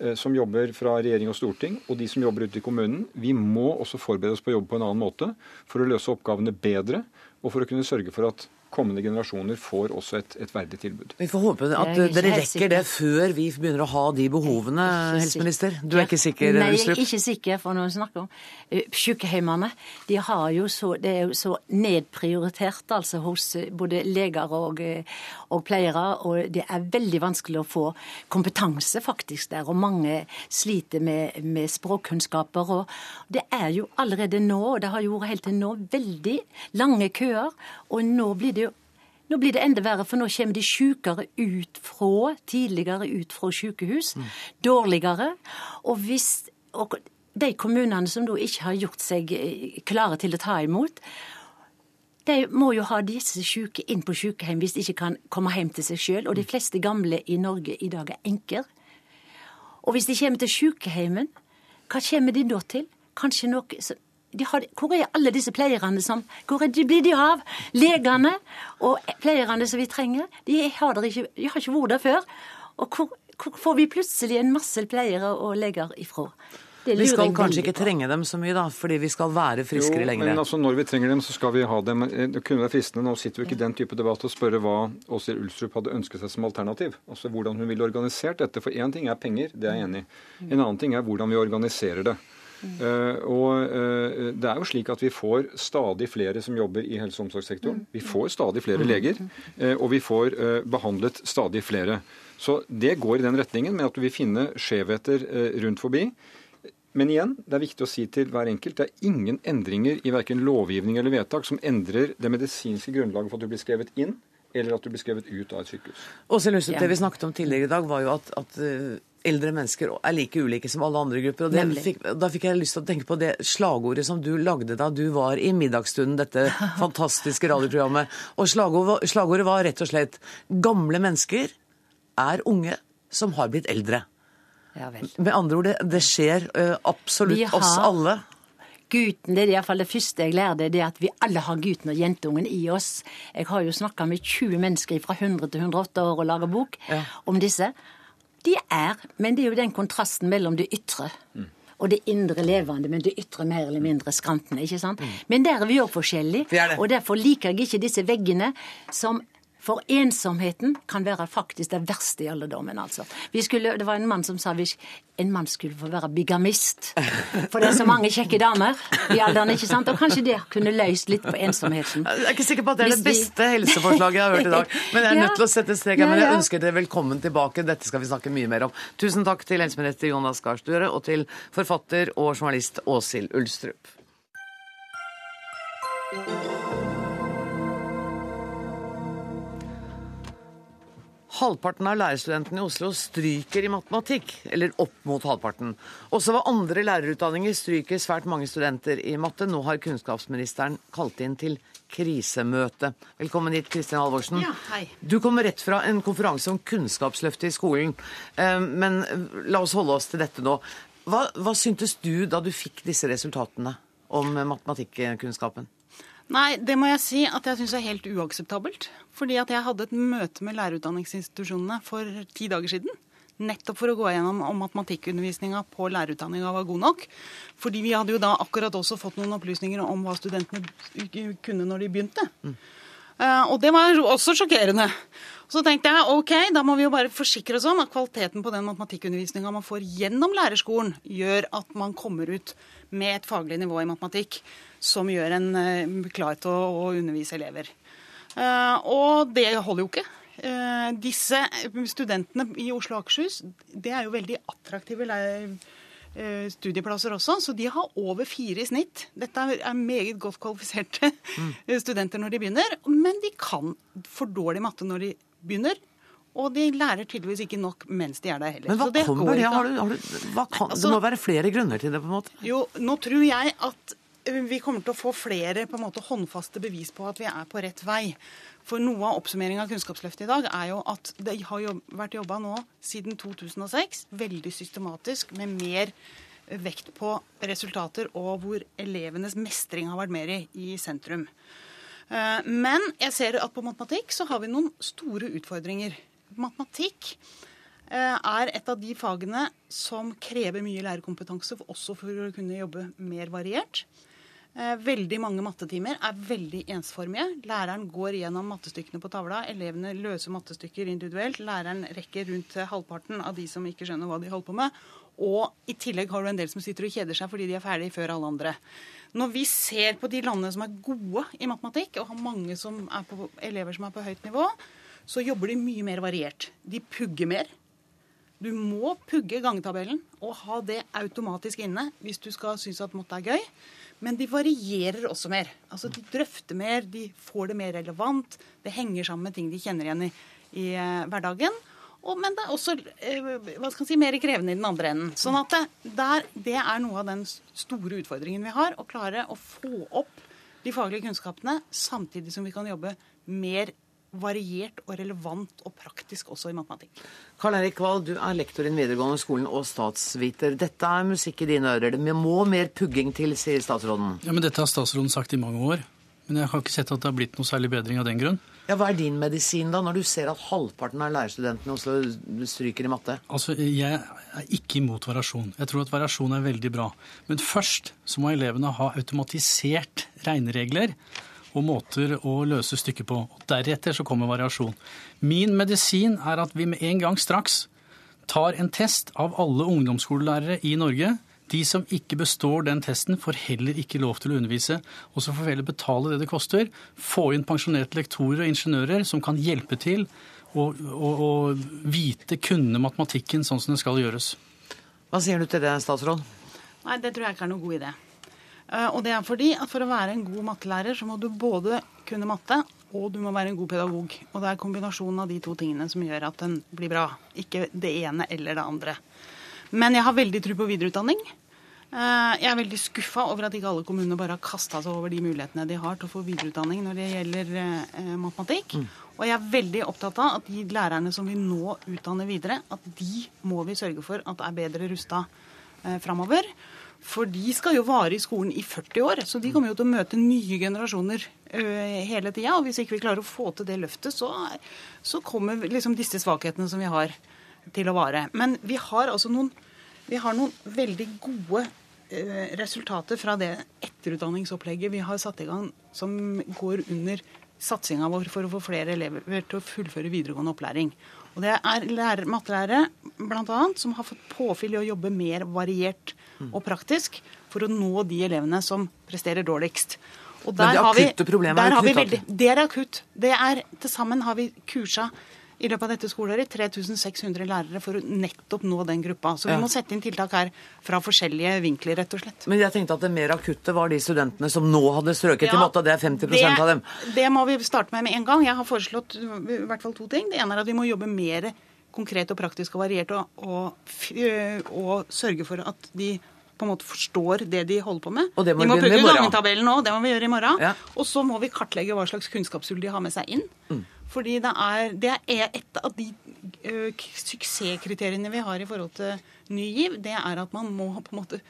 eh, som jobber fra regjering og storting, og de som jobber ute i kommunen, vi må også forberede oss på å jobbe på en annen måte for å løse oppgavene bedre, og for å kunne sørge for at kommende generasjoner får også et, et verdig tilbud. Vi får håpe at dere rekker det før vi begynner å ha de behovene, helseminister. Du er ikke sikker? Nei, jeg er ikke sikker, for når vi snakker om eh, sykehjemmene. De har jo så, det er jo så nedprioritert altså hos eh, både leger og, eh, og pleiere. Og det er veldig vanskelig å få kompetanse faktisk der. Og mange sliter med, med språkkunnskaper. Og det er jo allerede nå, og det har jo vært helt til nå, veldig lange køer. Og nå blir det nå blir det enda verre, for nå kommer de sykere ut fra, tidligere ut fra sykehus. Mm. Dårligere. Og hvis og de kommunene som da ikke har gjort seg eh, klare til å ta imot, de må jo ha disse syke inn på sykehjem hvis de ikke kan komme hjem til seg sjøl. Og de fleste gamle i Norge i dag er enker. Og hvis de kommer til sykehjemmen, hva kommer de da til? Kanskje noe har, hvor er alle disse pleierne som Hvor er de, blir de av? Legene og pleierne som vi trenger, de har, ikke, de har ikke vært der før. Og hvor, hvor, får vi plutselig en masse pleiere og leger ifra? Vi skal kanskje ikke trenge dem så mye, da, fordi vi skal være friskere lenger. Men altså, når vi trenger dem, så skal vi ha dem. Det kunne være fristende, nå sitter vi ikke i den type debatt, å spørre hva Åshild Ulstrup hadde ønsket seg som alternativ. Altså hvordan hun ville organisert dette. For én ting er penger, det er jeg enig i. En annen ting er hvordan vi organiserer det. Uh, og uh, det er jo slik at vi får stadig flere som jobber i helse- og omsorgssektoren. Vi får stadig flere leger, uh, og vi får behandlet stadig flere. Så det går i den retningen med at du vil finne skjevheter rundt forbi. Men igjen, det er viktig å si til hver enkelt det er ingen endringer i verken lovgivning eller vedtak som endrer det medisinske grunnlaget for at du blir skrevet inn eller at du blir skrevet ut av et sykehus. Åse Løstrup, Det vi snakket om tidligere i dag, var jo at, at eldre mennesker er like ulike som alle andre grupper. og fikk, Da fikk jeg lyst til å tenke på det slagordet som du lagde da du var i Middagsstunden, dette fantastiske radioprogrammet. Og slagordet, slagordet var rett og slett 'Gamle mennesker er unge som har blitt eldre'. Ja, Med andre ord, det, det skjer uh, absolutt har... oss alle. Gutten, det er iallfall det første jeg lærte, det er at vi alle har gutten og jentungen i oss. Jeg har jo snakka med 20 mennesker fra 100 til 108 år og laga bok ja. om disse. De er, men det er jo den kontrasten mellom det ytre mm. og det indre levende, men det ytre mer eller mindre skrantende. ikke sant? Mm. Men der er vi òg forskjellige, og derfor liker jeg ikke disse veggene som for ensomheten kan være faktisk det verste i alderdommen, altså. Skulle, det var en mann som sa hvis en mann skulle få være bigamist. For det er så mange kjekke damer i alderen, ikke sant? Og kanskje det kunne løst litt på ensomheten. Jeg er ikke sikker på at det er det beste helseforslaget jeg har hørt i dag. Men jeg er nødt til å sette strek her. Men jeg ønsker dere velkommen tilbake. Dette skal vi snakke mye mer om. Tusen takk til helseminister Jonas Gahr Støre og til forfatter og journalist Åshild Ulstrup. Halvparten av lærerstudentene i Oslo stryker i matematikk, eller opp mot halvparten. Også ved andre lærerutdanninger stryker svært mange studenter i matte. Nå har kunnskapsministeren kalt inn til krisemøte. Velkommen hit, Kristin Halvorsen. Ja, hei. Du kommer rett fra en konferanse om Kunnskapsløftet i skolen. Eh, men la oss holde oss til dette nå. Hva, hva syntes du da du fikk disse resultatene om matematikkunnskapen? Nei, det må jeg si at jeg syns er helt uakseptabelt. Fordi at jeg hadde et møte med lærerutdanningsinstitusjonene for ti dager siden. Nettopp for å gå gjennom om matematikkundervisninga på lærerutdanninga var god nok. Fordi vi hadde jo da akkurat også fått noen opplysninger om hva studentene kunne når de begynte. Mm. Uh, og det var også sjokkerende. Så tenkte jeg ok, da må vi jo bare forsikre oss om at kvaliteten på den matematikkundervisninga man får gjennom lærerskolen, gjør at man kommer ut med et faglig nivå i matematikk som gjør en uh, klar til å, undervise elever. Uh, og det holder jo ikke. Uh, disse studentene i Oslo og Akershus, det er jo veldig attraktive studieplasser også, så de har over fire i snitt. Dette er meget godt kvalifiserte mm. studenter når de begynner, men de kan for dårlig matte når de begynner. Og de lærer tydeligvis ikke nok mens de er der heller. Men hva det kommer det? Har du, har du, kan, altså, det må være flere grunner til det? på en måte? Jo, nå tror jeg at vi kommer til å få flere på en måte håndfaste bevis på at vi er på rett vei. For noe av oppsummeringen av Kunnskapsløftet i dag er jo at det har jobb, vært jobba nå siden 2006 veldig systematisk med mer vekt på resultater og hvor elevenes mestring har vært mer i, i sentrum. Eh, men jeg ser at på matematikk så har vi noen store utfordringer. Matematikk eh, er et av de fagene som krever mye lærerkompetanse, også for å kunne jobbe mer variert. Eh, veldig mange mattetimer er veldig ensformige. Læreren går gjennom mattestykkene på tavla. Elevene løser mattestykker individuelt. Læreren rekker rundt halvparten av de som ikke skjønner hva de holder på med. Og i tillegg har du en del som sitter og kjeder seg fordi de er ferdig før alle andre. Når vi ser på de landene som er gode i matematikk, og har mange som på, elever som er på høyt nivå, så jobber de mye mer variert. De pugger mer. Du må pugge gangetabellen og ha det automatisk inne hvis du skal synes at matte er gøy. Men de varierer også mer. Altså De drøfter mer, de får det mer relevant. Det henger sammen med ting de kjenner igjen i, i uh, hverdagen. Og, men det er også eh, hva skal si, mer krevende i den andre enden. Sånn at det, der, det er noe av den store utfordringen vi har. Å klare å få opp de faglige kunnskapene samtidig som vi kan jobbe mer variert og relevant og praktisk også i matematikk. Karl Erik Wahl, du er lektor i den videregående skolen og statsviter. Dette er musikk i dine ører. Det må mer pugging til, sier statsråden. Ja, men Dette har statsråden sagt i mange år. Men jeg har ikke sett at det har blitt noe særlig bedring av den grunn. Ja, Hva er din medisin, da, når du ser at halvparten av lærerstudentene også stryker i matte? Altså, Jeg er ikke imot variasjon. Jeg tror at variasjon er veldig bra. Men først så må elevene ha automatisert regneregler og måter å løse stykket på. Deretter så kommer variasjon. Min medisin er at vi med en gang straks tar en test av alle ungdomsskolelærere i Norge de som ikke består den testen, får heller ikke lov til å undervise. Og så får vi heller betale det det koster. Få inn pensjonerte lektorer og ingeniører som kan hjelpe til å, å, å vite, kunne matematikken sånn som det skal gjøres. Hva sier du til det, statsråd? Nei, Det tror jeg ikke er noe god idé. Eh, og det er fordi at for å være en god mattelærer, så må du både kunne matte og du må være en god pedagog. Og det er kombinasjonen av de to tingene som gjør at den blir bra. Ikke det ene eller det andre. Men jeg har veldig tro på videreutdanning. Eh, jeg er veldig skuffa over at ikke alle kommunene bare har kasta seg over de mulighetene de har til å få videreutdanning når det gjelder eh, matematikk. Mm. Og jeg er veldig opptatt av at de lærerne som vi nå utdanner videre, at de må vi sørge for at er bedre rusta eh, framover. For de skal jo vare i skolen i 40 år, så de kommer jo til å møte nye generasjoner hele tida. Og hvis ikke vi klarer å få til det løftet, så, så kommer liksom disse svakhetene som vi har, til å vare. Men vi har altså noen, vi har noen veldig gode Eh, resultater fra det etterutdanningsopplegget vi har satt i gang, som går under satsinga vår for å få flere elever til å fullføre videregående opplæring. Og Det er lærer, mattelærere bl.a. som har fått påfyll i å jobbe mer variert og praktisk for å nå de elevene som presterer dårligst. Og der Men det akutte problemet er akutt? Det er akutt. Det er, Til sammen har vi kursa i løpet av dette skoleåret 3600 lærere for å nettopp nå den gruppa. Så vi ja. må sette inn tiltak her fra forskjellige vinkler, rett og slett. Men jeg tenkte at det mer akutte var de studentene som nå hadde strøket ja, i matte. Det er 50 det, av dem. Det må vi starte med med en gang. Jeg har foreslått i hvert fall to ting. Det ene er at vi må jobbe mer konkret og praktisk og variert, og, og, og sørge for at de på en måte forstår det de holder på med. Og det må de må bruke gangetabellen nå, det må vi gjøre i morgen. Ja. Og så må vi kartlegge hva slags kunnskapshull de har med seg inn. Mm. Fordi det er, det er et av de uh, suksesskriteriene vi har i forhold til Ny GIV. Det er at man må på en måte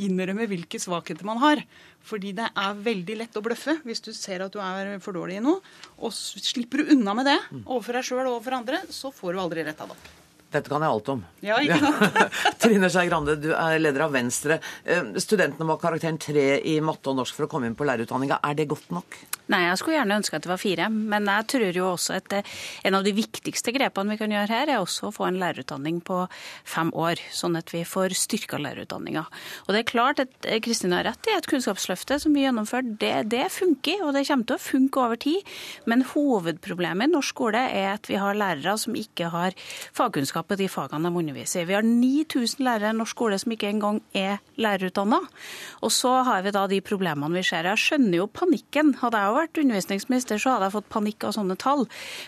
innrømme hvilke svakheter man har. Fordi det er veldig lett å bløffe hvis du ser at du er for dårlig i noe. Og slipper du unna med det overfor deg sjøl og overfor andre, så får du aldri retta det opp. Dette kan jeg alt om. Ja, ikke sant? Trine Skei Grande, du er leder av Venstre. Eh, studentene må ha karakteren tre i matte og norsk for å komme inn på lærerutdanninga. Er det godt nok? Nei, jeg skulle gjerne ønske at det var fire. Men jeg tror jo også at det, en av de viktigste grepene vi kan gjøre her, er også å få en lærerutdanning på fem år. Sånn at vi får styrka lærerutdanninga. Og det er klart at eh, Kristin har rett i at Kunnskapsløftet som vi gjennomførte, det, det funker. Og det kommer til å funke over tid. Men hovedproblemet i norsk skole er at vi har lærere som ikke har fagkunnskap på de fagene de underviser i. Vi har 9000 lærere i norsk skole som ikke engang er lærerutdanna. Og så har vi da de problemene vi ser. Jeg skjønner jo panikken. Hadde jeg vært undervisningsminister, så hadde jeg fått panikk av sånne tall.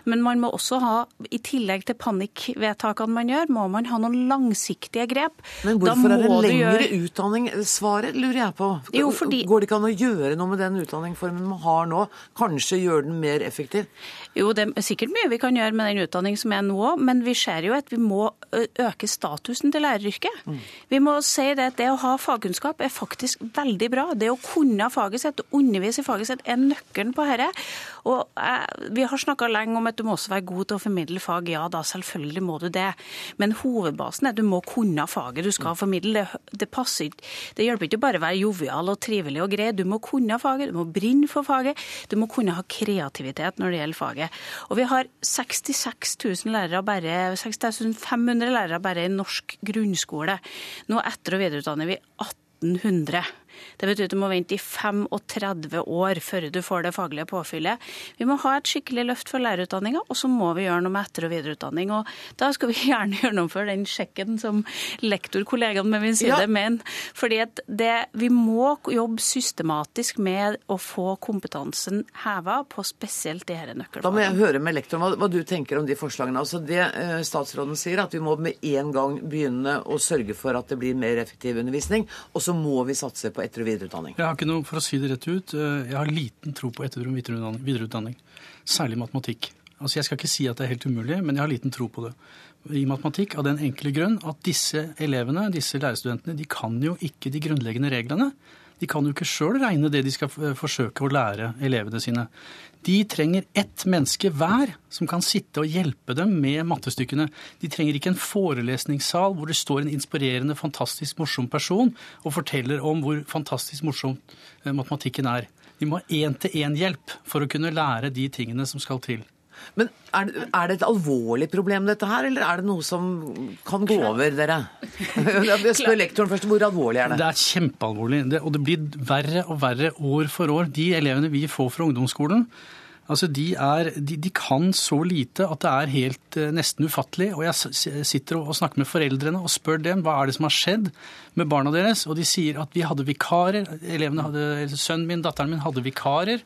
Men man må også ha, i tillegg til panikkvedtakene man gjør, må man ha noen langsiktige grep. Men hvorfor er det lengre gjøre... utdanning? Svaret lurer jeg på. Jo, fordi... Går det ikke an å gjøre noe med den utdanningsformen man har nå? Kanskje gjøre den mer effektiv? Jo, det er sikkert mye vi kan gjøre med den utdanningen som er nå, men vi ser jo at vi må øke statusen til læreryrket. Mm. Vi må si det at det å ha fagkunnskap er faktisk veldig bra. Det å kunne faget sitt, undervise i faget sitt, er nøkkelen på dette. Og eh, Vi har snakka lenge om at du må også være god til å formidle fag. Ja da, selvfølgelig må du det. Men hovedbasen er at du må kunne faget du skal formidle. Det, det passer ikke. Det hjelper ikke bare å være jovial og trivelig og grei. Du må kunne faget, du må brenne for faget. Du må kunne ha kreativitet når det gjelder faget. Og vi har 66 000 lærere bare, 6500 lærere bare i norsk grunnskole. Nå etter- og videreutdanner vi 1800. Det betyr at du må vente i 35 år før du får det faglige påfyllet. Vi må ha et skikkelig løft for lærerutdanninga, og så må vi gjøre noe med etter- og videreutdanning. Og da skal vi gjerne gjennomføre den sjekken som lektorkollegaen med min side ja. mener. Fordi at det, vi må jobbe systematisk med å få kompetansen heva på spesielt de disse nøkkelfagene. Da må jeg høre med lektoren hva, hva, du tenker om de forslagene. Altså det eh, Statsråden sier at vi må med en gang begynne å sørge for at det blir mer effektiv undervisning, og så må vi satse på etter- og videreutdanning? Jeg har ikke noe, for å si det rett ut, eh, jeg har liten tro på etter- og videreutdanning. Særlig matematikk. Altså Jeg skal ikke si at det er helt umulig, men jeg har liten tro på det. I matematikk av den enkle grunn at disse elevene, disse lærerstudentene, de kan jo ikke de grunnleggende reglene. De kan jo ikke sjøl regne det de skal forsøke å lære elevene sine. De trenger ett menneske hver som kan sitte og hjelpe dem med mattestykkene. De trenger ikke en forelesningssal hvor det står en inspirerende, fantastisk morsom person og forteller om hvor fantastisk morsom eh, matematikken er. De må ha én-til-én-hjelp for å kunne lære de tingene som skal til. Men er er det, et alvorlig problem, dette her, eller er det noe som kan gå over, dere? Jeg spør lektoren først, Hvor alvorlig er det? Det er kjempealvorlig. Det, og det blir verre og verre år for år. De elevene vi får fra ungdomsskolen, altså de, er, de, de kan så lite at det er helt eh, nesten ufattelig. Og jeg sitter og snakker med foreldrene og spør dem hva er det som har skjedd med barna deres. Og de sier at vi hadde vikarer. Elevene hadde, Sønnen min, datteren min, hadde vikarer.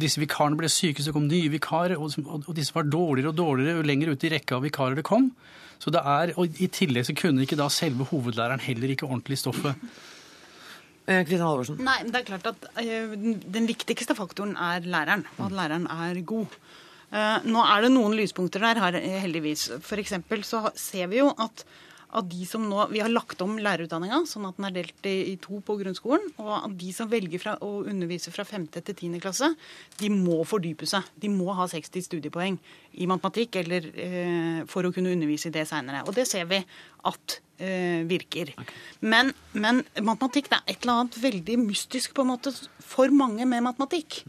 Disse vikarene ble syke, så kom nye vikarer, og, og, disse var dårligere og dårligere jo lenger ut i rekka av vikarer det kom. Så det er, og I tillegg så kunne ikke da selve hovedlæreren heller ikke ordentlig stoffet. Kristian Kristin Halvorsen? Nei, det er klart at uh, Den viktigste faktoren er læreren, og at læreren er god. Uh, nå er det noen lyspunkter der, heldigvis. For så ser vi jo at at de som nå, Vi har lagt om lærerutdanninga sånn at den er delt i, i, to på grunnskolen. Og at de som velger fra, å undervise fra 5. til 10. klasse, de må fordype seg. De må ha 60 studiepoeng i matematikk eller, eh, for å kunne undervise i det seinere. Og det ser vi at eh, virker. Okay. Men, men, matematikk det er et eller annet veldig mystisk på en måte for mange med matematikk.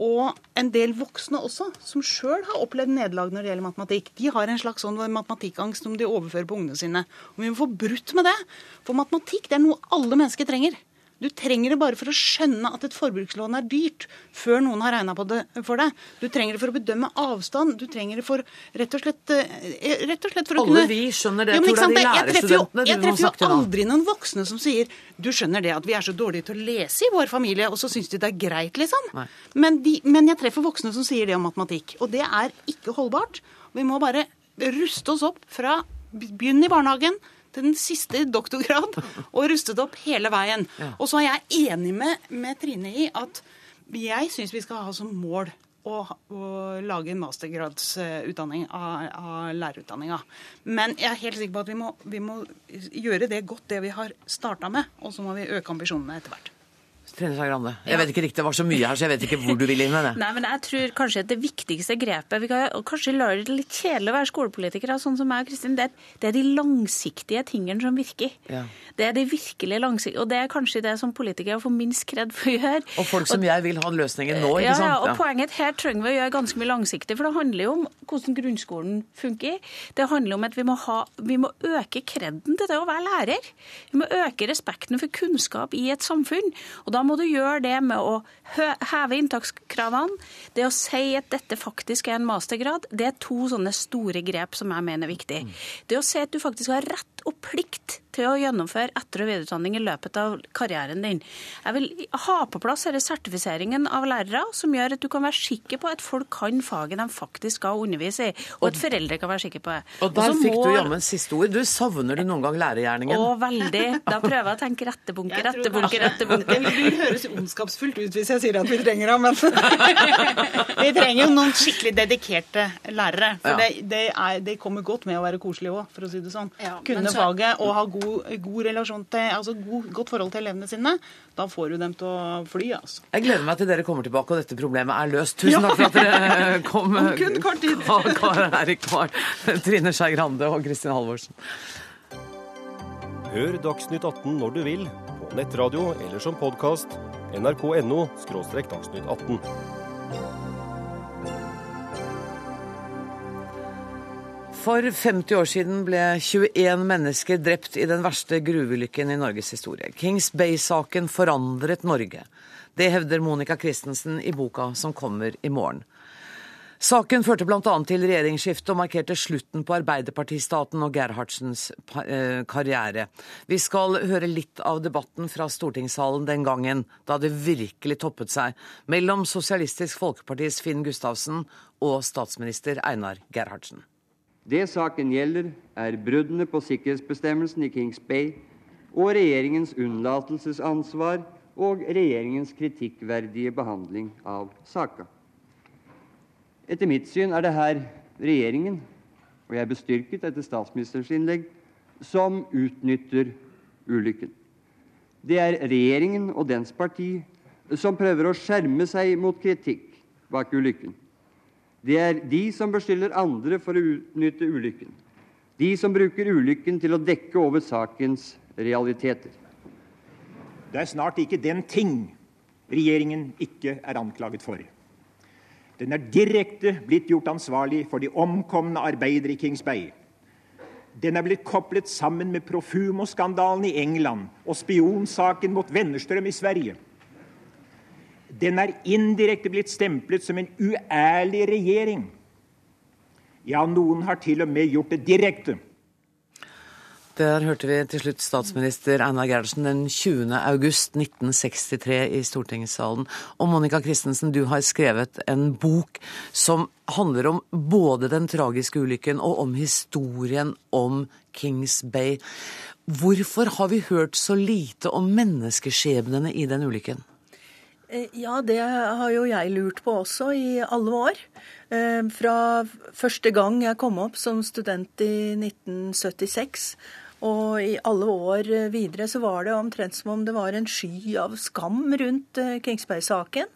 Og en del voksne også, som sjøl har opplevd nederlag når det gjelder matematikk. De har en slags sånn matematikkangst som de overfører på ungene sine. Og vi må få brutt med det. For matematikk det er noe alle mennesker trenger. Du trenger det bare for å skjønne at et forbrukslån er dyrt, før noen har regna på det for deg. Du trenger det for å bedømme avstand. Du trenger det for rett og slett, eh, rett og slett for å Alle kunne vi skjønner det. Jeg det er de lærerstudentene Jeg treffer jo, jo aldri noen voksne som sier du skjønner det at vi er så dårlige til å lese i vår familie, og så syns de det er greit, liksom. Men, de, men jeg treffer voksne som sier det om matematikk. Og det er ikke holdbart. Vi må bare ruste oss opp fra begynn i barnehagen til den siste doktorgrad og rustet opp hele veien. Ja. Og så er jeg enig med, med Trine i at jeg syns vi skal ha som mål å, å lage en mastergradsutdanning av, av lærerutdanninga. Men jeg er helt sikker på at vi må, vi må gjøre det godt, det vi har starta med. Og så må vi øke ambisjonene etter hvert. Trine Skei Grande. Jeg vet ikke riktig, det var så mye her, så jeg vet ikke hvor du vil inn med det. Nei, men jeg tror kanskje at det viktigste grepet vi kan, og Kanskje lar det litt kjedelig å være skolepolitikere, sånn som meg og Kristin. Det, det er de langsiktige tingene som virker. Ja. Det er de virkelig langsiktige, og det er kanskje det som politikere får minst kred for å gjøre. Og folk som jeg vil ha løsningen nå, Ja, ikke sant? ja, og poenget her trenger vi å gjøre ganske mye langsiktig, for det handler jo om hvordan grunnskolen funker. Det handler om at vi må, ha, vi må øke kreden til det å være lærer. Vi må øke respekten for kunnskap i et samfunn. Og da må du gjøre det med å heve inntakskravene. Det å si at dette faktisk er en mastergrad, det er to sånne store grep som jeg mener er viktig. Det å si at du faktisk har rett og plikt til å gjennomføre etter- og videreutdanning i løpet av karrieren din. Jeg vil ha på plass denne sertifiseringen av lærere, som gjør at du kan være sikker på at folk kan faget de faktisk skal undervise i, og at foreldre kan være sikre på det. Og der fikk må- du jammen siste ord. Du savner du noen gang lærergjerningen? Å, veldig. Da prøver jeg å tenke rettebunke, rettebunke, rettebunke. Det vil høres ondskapsfullt ut hvis jeg sier at vi trenger det, men vi trenger jo noen skikkelig dedikerte lærere. For Ja. det, det, er, det kommer godt med å være koselig òg, for å si det sånn. Ja, Kunne så- faget og ha god, god relasjon til, altså god, godt forhold til elevene sine. Da får du dem til å fly, altså. Jeg gleder meg til dere kommer tilbake og dette problemet er løst. Tusen takk for at dere kom. Om kun kort tid. Kar, Kar Erik Kar, Trine Skei Grande og Kristin Halvorsen. Hør Dagsnytt 18 når du vil, på nettradio eller som podkast. nrk.no – dagsnytt 18. For 50 år siden ble 21 mennesker drept i den verste gruveulykken i Norges historie. Kings Bay-saken forandret Norge. Det hevder Monica Christensen i boka som kommer i morgen. Saken førte bl.a. til regjeringsskifte og markerte slutten på Arbeiderpartistaten og Gerhardsens eh, karriere. Vi skal høre litt av debatten fra stortingssalen den gangen, da det virkelig toppet seg mellom Sosialistisk Folkepartis Finn Gustavsen og statsminister Einar Gerhardsen. Det saken gjelder, er bruddene på sikkerhetsbestemmelsen i Kings Bay og regjeringens unnlatelsesansvar og regjeringens kritikkverdige behandling av saka. Etter mitt syn er det her regjeringen, og jeg er bestyrket etter statsministerens innlegg, som utnytter ulykken. Det er regjeringen og dens parti som prøver å skjerme seg mot kritikk bak ulykken. Det er de som beskylder andre for å utnytte ulykken. De som bruker ulykken til å dekke over sakens realiteter. Det er snart ikke den ting regjeringen ikke er anklaget for. Den er direkte blitt gjort ansvarlig for de omkomne arbeidere i Kings Bay. Den er blitt koblet sammen med Profumo-skandalen i England og spionsaken mot Wennerstrøm i Sverige. Den er indirekte blitt stemplet som en uærlig regjering. Ja, noen har til og med gjort det direkte. Der hørte vi til slutt statsminister Einar Gerhardsen den 20. august 1963 i stortingssalen. Og Monica Christensen, du har skrevet en bok som handler om både den tragiske ulykken og om historien om Kings Bay. Hvorfor har vi hørt så lite om menneskeskjebnene i den ulykken? Eh, Ja, det har jo jeg lurt på også i alle år. Eh, Fra første gang jeg kom opp som student i 1976, og i alle år videre så var det omtrent som om det var en sky av skam rundt eh, Kingsberg-saken.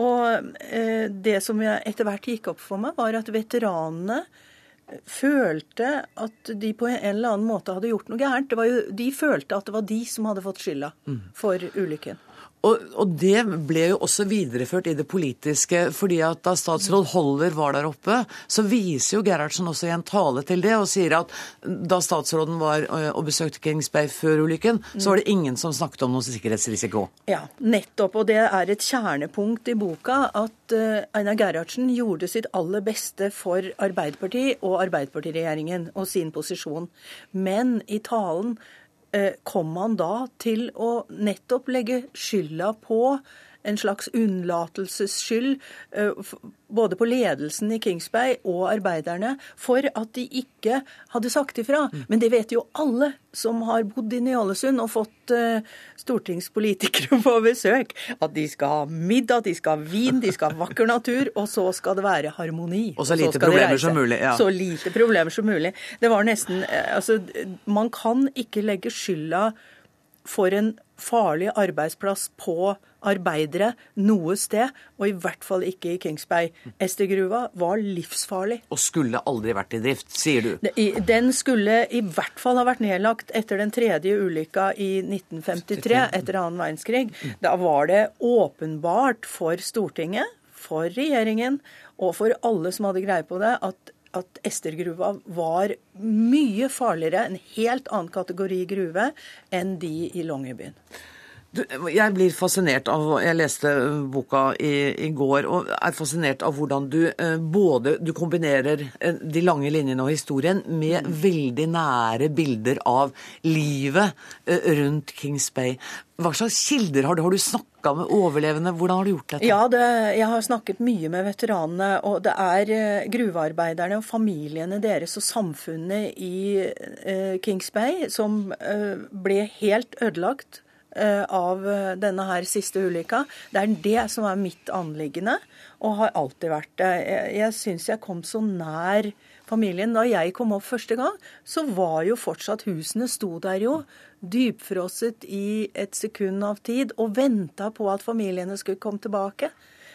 Og det som jeg etter hvert gikk opp for meg, var at veteranene følte at de på en eller annen måte hadde gjort noe gærent. Det var jo, de følte at det var de som hadde fått skylda for ulykken. Og, og det ble jo også videreført i det politiske, fordi at da statsråd Holler var der oppe, så viser jo Gerhardsen også i en tale til det, og sier at da statsråden var og besøkte Kings Bay før ulykken, så var det ingen som snakket om noen sikkerhetsrisiko. Ja, nettopp. Og det er et kjernepunkt i boka at Einar Gerhardsen gjorde sitt aller beste for Arbeiderpartiet og Arbeiderpartiregjeringen og sin posisjon. Men i talen kom han da til å nettopp legge skylda på en slags unnlatelsesskyld eh, både på ledelsen i Kingsbay og arbeiderne for at de ikke hadde sagt ifra. Men det vet jo alle som har bodd i Ny-Ålesund og fått eh, stortingspolitikere på besøk, at de skal ha middag, de skal ha vin, de skal ha vakker natur, og så skal det være harmoni. Og så lite så problemer som mulig, ja. Så lite problemer som mulig. Det var nesten eh, Altså, man kan ikke legge skylda for en farlig arbeidsplass på arbeidere noe sted, og i hvert fall ikke i Kings Bay. Estergruva var livsfarlig. Og skulle aldri vært i drift, sier du? Den skulle i hvert fall ha vært nedlagt etter den tredje ulykka i 1953, etter annen verdenskrig. Da var det åpenbart for Stortinget, for regjeringen og for alle som hadde greie på det, at at Estergruva var mye farligere, en helt annen kategori gruve, enn de i Longyearbyen. Jeg blir fascinert av Jeg leste boka i, i, går og er fascinert av hvordan du eh, både du kombinerer eh, de lange linjene og historien med mm. veldig nære bilder av livet eh, rundt Kings Bay. Hva slags kilder har du? Har du snakka med overlevende? Hvordan har du gjort dette? Ja, det, jeg har snakket mye med veteranene. Og det er gruvearbeiderne og familiene deres og samfunnet i Kings Bay som ble helt ødelagt av eh, denne her siste ulykka. Det er det som er mitt anliggende, og har alltid vært det. Jeg, jeg syns jeg kom så nær familien. Da jeg kom opp første gang, så var jo fortsatt husene sto der jo dypfrosset i et sekund av tid og venta på at familiene skulle komme tilbake.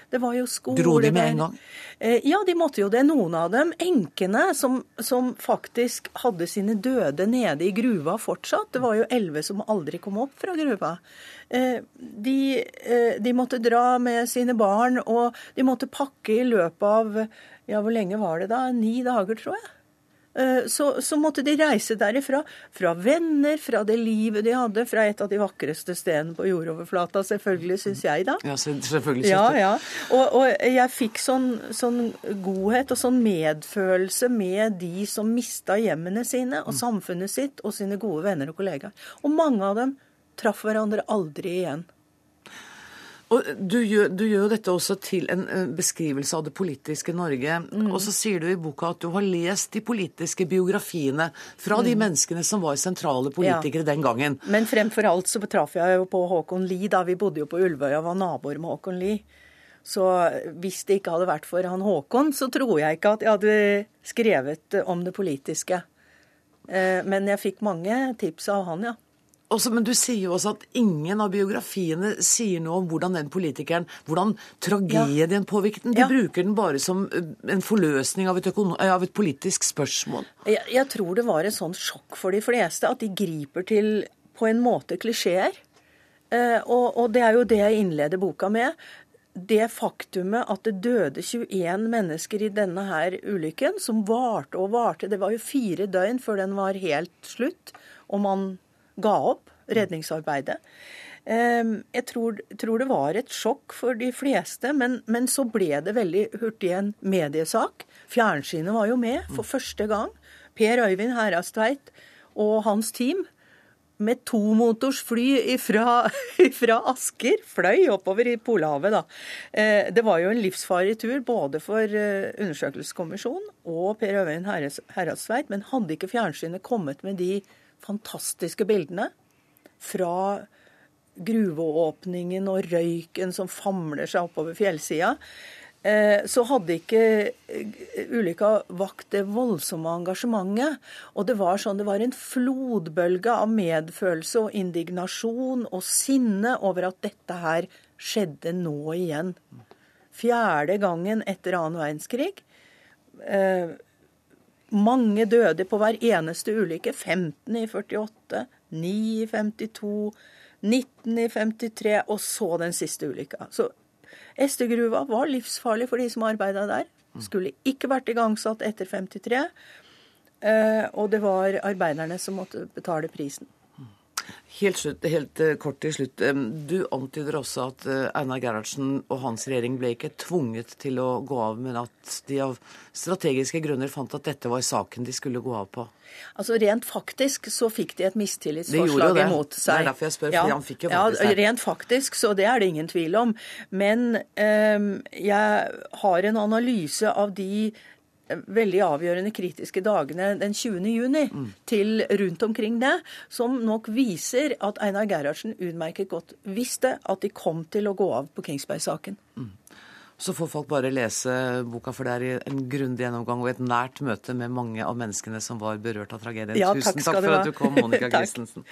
Det var jo skole Dro de med en gang? Eh, ja, de måtte jo det. Noen av dem. Enkene, som, som, faktisk hadde sine døde nede i gruva fortsatt. Det var jo elleve som aldri kom opp fra gruva. Eh, de, eh, de måtte dra med sine barn, og de måtte pakke i løpet av ja, hvor lenge var det da? Ni dager, tror jeg. Eh, så, så, måtte de reise derifra. Fra venner, fra det livet de hadde, fra et av de vakreste stedene på jordoverflata, selvfølgelig, syns jeg, da. Ja, selvfølgelig ja, ja. Og, og, jeg fikk sånn, sånn, godhet og sånn medfølelse med de som mista hjemmene sine og mm. samfunnet sitt og sine gode venner og kollegaer. Og mange av dem traff hverandre aldri igjen. Og du gjør, du gjør, dette også til en beskrivelse av det politiske Norge. Mm. Og så sier du i boka at du har lest de politiske biografiene fra mm. de menneskene som var sentrale politikere ja. den gangen. Men fremfor alt så traff jeg jo på Håkon Lie da. Vi bodde jo på Ulvøya og var naboer med Håkon Lie. Så hvis det ikke hadde vært for han Håkon, så tror jeg ikke at jeg hadde skrevet om det politiske. Eh, men jeg fikk mange tips av han, ja. Også, men du sier jo også at ingen av biografiene sier noe om hvordan den politikeren, hvordan tragedien ja. påvirket den. De ja. bruker den bare som eh, en forløsning av et, eh, av et politisk spørsmål. Jeg, jeg, tror det var et sånt sjokk for de fleste at de griper til på en måte klisjeer. Eh, og, og, det er jo det jeg innleder boka med. Det faktumet at det døde 21 mennesker i denne her ulykken, som varte og varte. Det var jo fire døgn før den var helt slutt. og man ga opp redningsarbeidet. Ehm, jeg tror, tror, det var et sjokk for de fleste, men, men, så ble det veldig hurtig en mediesak. Fjernsynet var jo med for første gang. Per Øyvind Herastveit og hans team med tomotors fly fra Asker fløy oppover i Polhavet. Da. Eh, det var jo en livsfarlig tur både for eh, undersøkelseskommisjonen og Per Øyvind Herastveit, men hadde ikke fjernsynet kommet med de fantastiske bildene fra gruveåpningen og røyken som famler seg oppover fjellsida, eh, så hadde ikke eh, ulykka vakt det voldsomme engasjementet. Og det var sånn, det var en flodbølge av medfølelse og indignasjon og sinne over at dette her skjedde nå igjen. Fjerde gangen etter annen verdenskrig. Mange døde på hver eneste ulykke. 15 i 48, 9 i 52, 19 i 53, og så den siste ulykka. Så Estergruva var livsfarlig for de som arbeida der. Skulle ikke vært igangsatt etter 53. Eh, og det var arbeiderne som måtte betale prisen. Helt, slutt, helt uh, kort til slutt. Du antyder også at uh, Einar Gerhardsen og hans regjering ble ikke tvunget til å gå av, men at de av strategiske grunner fant at dette var saken de skulle gå av på. Altså Rent faktisk så fikk de et mistillitsforslag imot seg. Det er derfor jeg spør, ja, han fikk jo faktisk ja, Rent faktisk, så det er det ingen tvil om. Men um, jeg har en analyse av de veldig avgjørende kritiske dagene den 20. juni mm. til rundt omkring det, som nok viser at Einar Gerhardsen utmerket godt visste at de kom til å gå av på Kingsberg-saken. Mm. Så får folk bare lese boka, for det er en grundig gjennomgang og et nært møte med mange av menneskene som var berørt av tragedien. Ja, Tusen takk, takk for at du kom, Monica Christensen.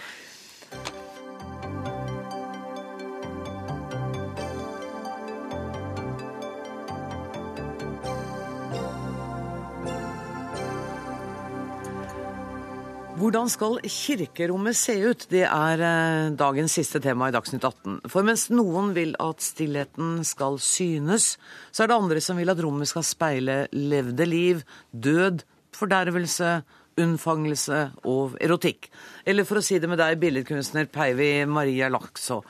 Hvordan skal kirkerommet se ut? Det er eh, dagens siste tema i Dagsnytt 18. For mens noen vil at stillheten skal synes, så er det andre som vil at rommet skal speile levde liv, død, fordervelse, unnfangelse og erotikk. Eller for å si det med deg, billedkunstner Peivi Maria Laxå.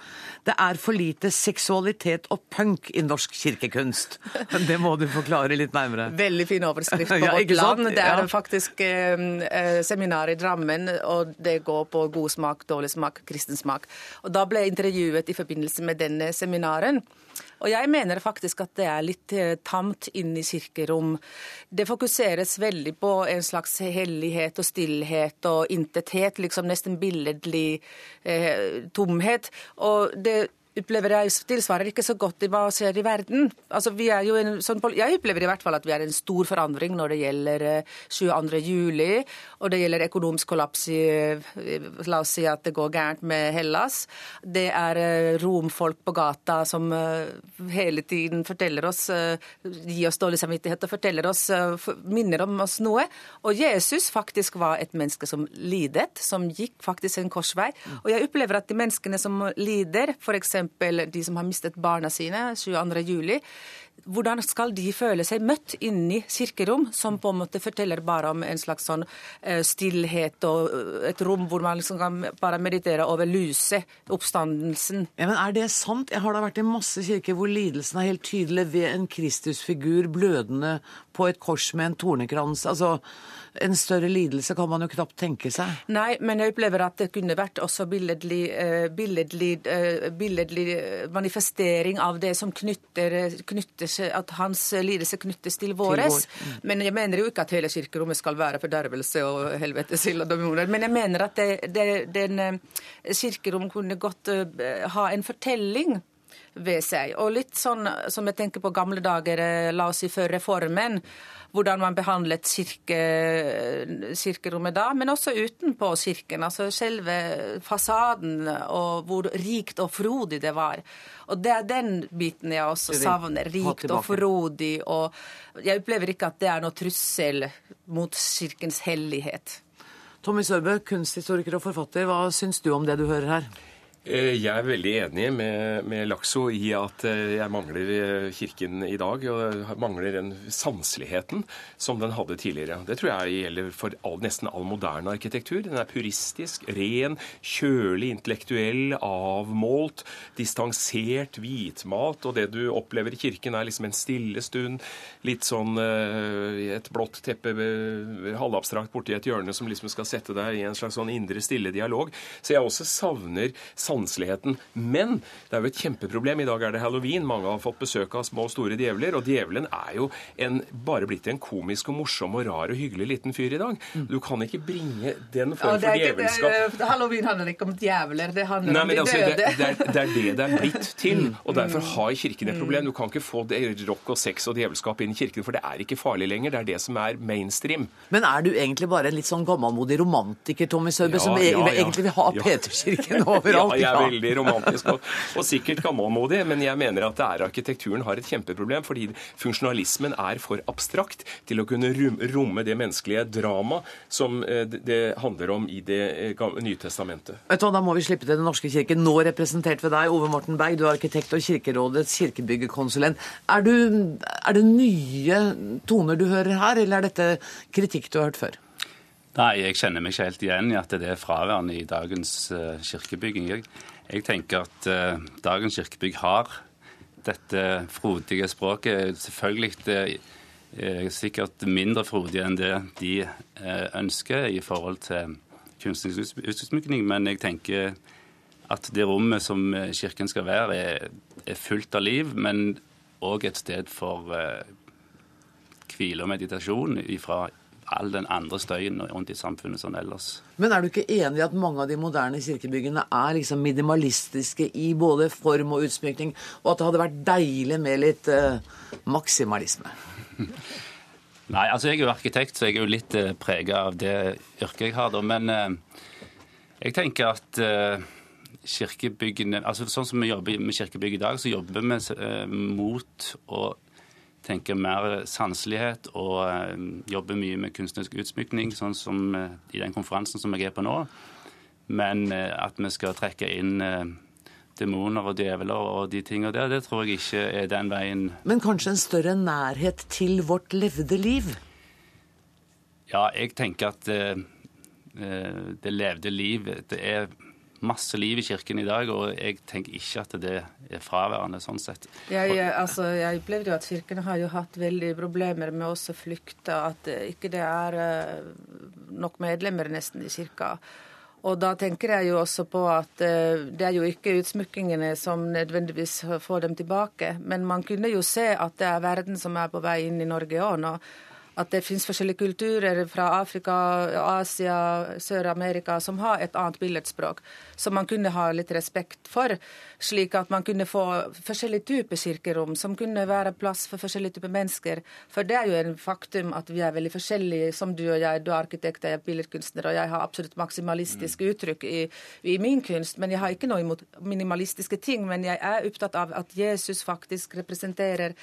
Det er for lite seksualitet og punk i norsk kirkekunst. Det må du forklare litt nærmere. Veldig fin overskrift på Ja, Vårt? Land. Det er Ja. faktisk eh, eh, seminar i Drammen, og det går på god smak, dårlig smak, kristen smak. Og Da ble jeg intervjuet i forbindelse med denne seminaren. Og jeg mener faktisk at det er litt eh, tamt inne i kirkerom. Det fokuseres veldig på en slags hellighet og stillhet og intethet, liksom nesten billedlig eh, tomhet. Og det opplever jeg tilsvarer ikke så godt i hva skjer i verden. Altså, en, sånn, jeg opplever i hvert fall at vi er en stor forandring når det gjelder eh, 22. juli, og det gjelder økonomisk kollaps i eh, La oss si at det går gærent med Hellas. Det er eh, romfolk på gata som eh, hele tiden forteller oss, eh, gir oss dårlig samvittighet og forteller oss, eh, minner om oss noe. Og Jesus faktisk var et menneske som lidet, som gikk faktisk en korsvei. Og jeg opplever at de menneskene som lider, f.eks. de som har mistet barna sine 22. juli, hvordan skal de føle seg møtt inni kirkerom, som på en måte forteller bare om en slags sånn eh, stillhet og eh, et rom hvor man liksom kan bare meditere over lyset, oppstandelsen. Ja, men Er det sant? Jeg har da vært i masse kirker hvor lidelsen er helt tydelig ved en Kristusfigur blødende på et kors med en tornekrans. Altså, En større lidelse kan man jo knapt tenke seg. Nei, men jeg opplever at det kunne vært også billedlig, eh, billedlig, eh, billedlig manifestering av det som knytter, seg, at hans lidelse knyttes til våres. vår, mm. Men jeg mener jo ikke at hele kirkerommet skal være fordervelse og helvetesild og demoner. Men jeg mener at det, det, den eh, kirkerom kunne godt ha en fortelling ved seg. Og litt sånn som jeg tenker på gamle dager, eh, la oss si før reformen. Hvordan man behandlet kirke, kirkerommet da, men også utenpå kirken. Altså selve fasaden, og hvor rikt og frodig det var. Og det er den biten jeg også savner. Rikt og frodig. Og jeg opplever ikke at det er noe trussel mot kirkens hellighet. Tommy Sørbø, kunsthistoriker og forfatter, hva syns du om det du hører her? Eh, Jeg er veldig enig med, med Lakso i at eh, jeg mangler eh, kirken i dag. Og mangler den sanseligheten som den hadde tidligere. Det tror jeg gjelder for all, nesten all moderne arkitektur. Den er puristisk, ren, kjølig, intellektuell, avmålt, distansert, hvitmalt. Og det du opplever i kirken, er liksom en stille stund. Litt sånn et blått teppe halvabstrakt borti et hjørne som liksom skal sette deg i en slags sånn indre stille dialog. Så jeg også savner sanseligheten. Men det er jo et kjempeproblem. I dag er det halloween. Mange har fått besøk av små og store djevler. Og djevelen er jo en, bare blitt en komisk og morsom og rar og hyggelig liten fyr i dag. Du kan ikke bringe den form for djevelskap halloween handler ikke om djevler, det handler Nei, om de altså, døde. det, det, er, det er det det er blitt til. Mm. Og derfor har Kirken et problem. Du kan ikke få det, rock og sex og djevelskap inn i Kirken, for det er ikke farlig lenger. Det er det som er mainstream. Men er du egentlig bare en litt sånn gammelmodig romantiker, Tommy Sørbø, Ja, som ja, e- ja. egentlig vil ha Ja. Peterskirken overalt? Ja, er veldig romantisk og, og sikkert gammelmodig, men jeg mener at det er arkitekturen har et kjempeproblem, fordi funksjonalismen er for abstrakt til å kunne romme det menneskelige drama som eh, det- handler om i Det eh, nye testamentet. Vet du hva, Da må vi slippe til Den norske kirke, nå representert ved deg, Ove Morten Berg. Du er arkitekt og Kirkerådets kirkebyggekonsulent. Er, du, er det nye toner du hører her, eller er dette kritikk du har hørt før? Nei, jeg kjenner meg ikke helt igjen i at det er fraværende i dagens uh, kirkebygging. Jeg, jeg tenker at uh, dagens kirkebygg har dette frodige språket. Selvfølgelig det er sikkert mindre frodig enn det de uh, ønsker i forhold til kunstnerisk utsmykning, men jeg tenker at det rommet som eh, kirken skal være, er, er fullt av liv, men òg et sted for eh, hvile og meditasjon fra all den andre støyen rundt i samfunnet sånn ellers. Men er du ikke enig i at mange av de moderne kirkebyggene er liksom minimalistiske i både form og utsmykning, og at det hadde vært deilig med litt eh, maksimalisme? Nei, altså jeg er jo arkitekt, så jeg er jo litt eh, prega av det yrket jeg har, da. Men eh, jeg tenker at eh, kirkebyggene altså Sånn som vi jobber med kirkebygg i dag, så jobber vi eh, mot å tenker mer sanselighet og eh, jobber mye med kunstnerisk utsmykning, sånn som eh, i den konferansen som jeg er på nå. Men eh, at vi skal trekke inn demoner og djevler og de tingene der, det tror jeg ikke er den veien Men kanskje en større nærhet til vårt levde liv? Ja, jeg tenker at det levde liv Det er masse liv i kirken i dag, og jeg tenker ikke at det er fraværende sånn sett. Jeg, altså, jeg opplevde jo at kirken har jo hatt veldig problemer med å flykte, at ikke det er eh, nok medlemmer nesten i kirka. Og da tenker jeg jo også på at uh, det er jo ikke utsmykkingene som nødvendigvis får dem tilbake, men man kunne jo se at det er verden som er på vei inn i Norge òg nå at det finnes forskjellige kulturer fra Afrika, Asia, Sør-Amerika som har et annet billedspråk, som man kunne ha litt respekt for. Slik at man kunne få forskjellige typer kirkerom, som kunne være plass for forskjellige typer mennesker. For det er jo en faktum at vi er veldig forskjellige, som du og jeg. Du er arkitekt, jeg er billedkunstner, og jeg har absolutt maksimalistiske mm. uttrykk i, i min kunst. Men jeg har ikke noe imot minimalistiske ting. Men jeg er opptatt av at Jesus faktisk representerer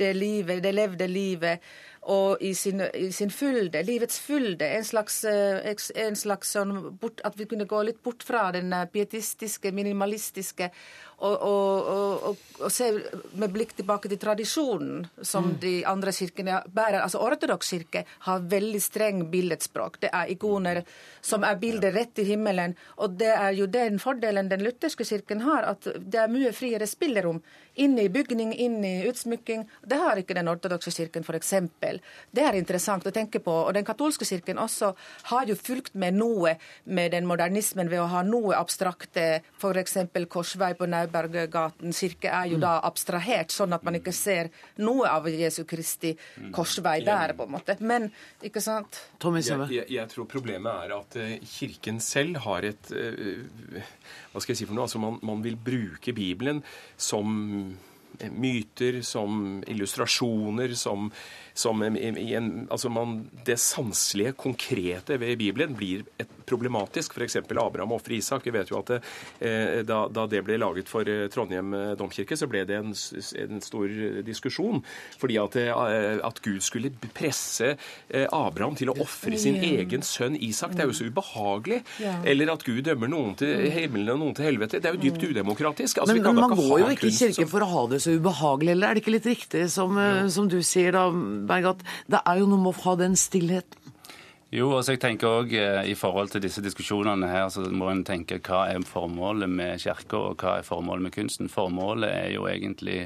det livet, det levde livet og i sin, i sin, fylde, livets fylde. En slags, eh, en slags sånn bort, At vi kunne gå litt bort fra den pietistiske, minimalistiske og, og, og, og, se med blikk tilbake til tradisjonen som mm. de andre kirkene bærer. Altså Ortodoks kirke har veldig streng billedspråk. Det er ikoner som er bilder rett i himmelen. Og det er jo den fordelen den lutherske kirken har, at det er mye friere spillerom. Inn i bygning, inn i utsmykking. Det har ikke den ortodokse kirken, f.eks. Det er interessant å tenke på. Og den katolske kirken også har jo fulgt med noe med den modernismen ved å ha noe abstrakte, f.eks. korsvei på Nauberggaten kirke er jo da abstrahert, sånn at man ikke ser noe av Jesu Kristi korsvei der, på en måte. Men, ikke sant? Jeg, jeg, jeg, tror problemet er at eh, Kirken selv har et uh, Hva skal jeg si for noe? Altså man, man vil bruke Bibelen som myter, som illustrasjoner, som som en, altså man, Det sanselige, konkrete ved Bibelen blir et problematisk. F.eks. Abraham ofrer Isak. Vi vet jo at det, eh, da, da, det ble laget for eh, Trondheim eh, domkirke, så ble det en, en stor diskusjon. Fordi at, at, Gud skulle presse Abraham til å ofre sin egen sønn Isak. Det er jo så ubehagelig. Eller at Gud dømmer noen til himmelen og noen til helvete. Det er jo dypt udemokratisk. Altså, men man går jo ikke i kirken for å ha det så ubehagelig, eller er det ikke litt riktig som, som du sier da? Berg, at det er jo noe med å ha den stillheten. Jo, altså jeg tenker også eh, I forhold til disse diskusjonene her, så må en tenke hva er formålet med kirka, og hva er formålet med kunsten. Formålet er jo egentlig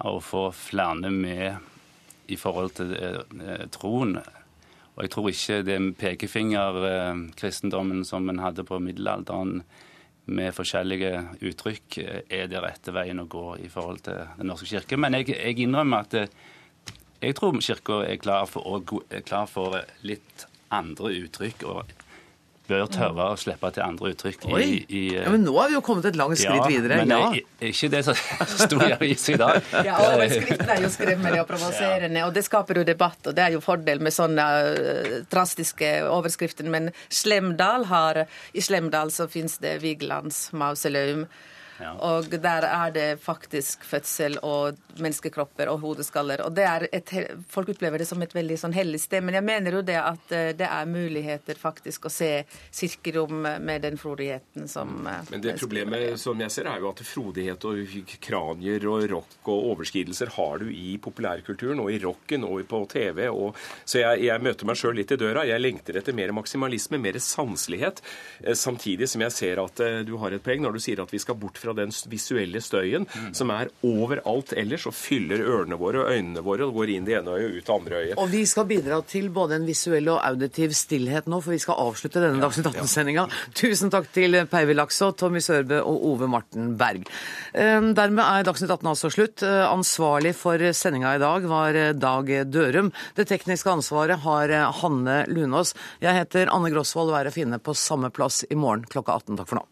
å få flere med i forhold til eh, troen. Og jeg tror ikke det pekefingerkristendommen eh, som en hadde på middelalderen, med forskjellige uttrykk, eh, er det rette veien å gå i forhold til Den norske kirke. Men jeg, jeg innrømmer at det, jeg tror Kirka er klar for, er klar for litt andre uttrykk. og bør tørre å slippe til andre uttrykk i, i, ja, Men nå har vi jo kommet et langt skritt ja, videre. Men ja. men ikke det som sto i avisa i dag. Ja, overskriften er jo skremmende og provoserende, og det skaper jo debatt. Og det er jo fordel med sånne uh, drastiske overskrifter. Men Slemdal har, i Slemdal så finnes det Vigelands mausoleum. Og der er det faktisk fødsel og menneskekropper og hodeskaller. Og det er et, Folk opplever det som et veldig sånn hellig sted. Men jeg mener jo det at eh, det er muligheter faktisk å se kirkerom med den frodigheten som eh, Men det problemet som jeg ser, er jo at frodighet og kranier og rock og overskridelser har du i populærkulturen og i rocken og på TV. Og, så jeg, jeg møter meg sjøl litt i døra. Jeg lengter etter mer maksimalisme, mer sanselighet. Eh, samtidig som jeg ser at du har et poeng når du sier at vi skal bort fra den visuelle støyen mm. som er overalt ellers og fyller ørene våre og øynene våre og går inn det ene øyet og ut det andre øyet. Og vi skal bidra til både en visuell og auditiv stillhet nå, for vi skal avslutte denne ja, Dagsnytt 18-sendinga. Ja. Tusen takk til Peivi Lakså, Tommy Sørbø og Ove Marten Berg. Ehm, dermed er Dagsnytt 18 altså slutt. Eh, ansvarlig for sendinga i dag var eh, Dag Dørum. Det tekniske ansvaret har eh, Hanne Lunås. Jeg heter Anne Grosvold og er å finne på samme plass i morgen klokka 18. Takk for nå.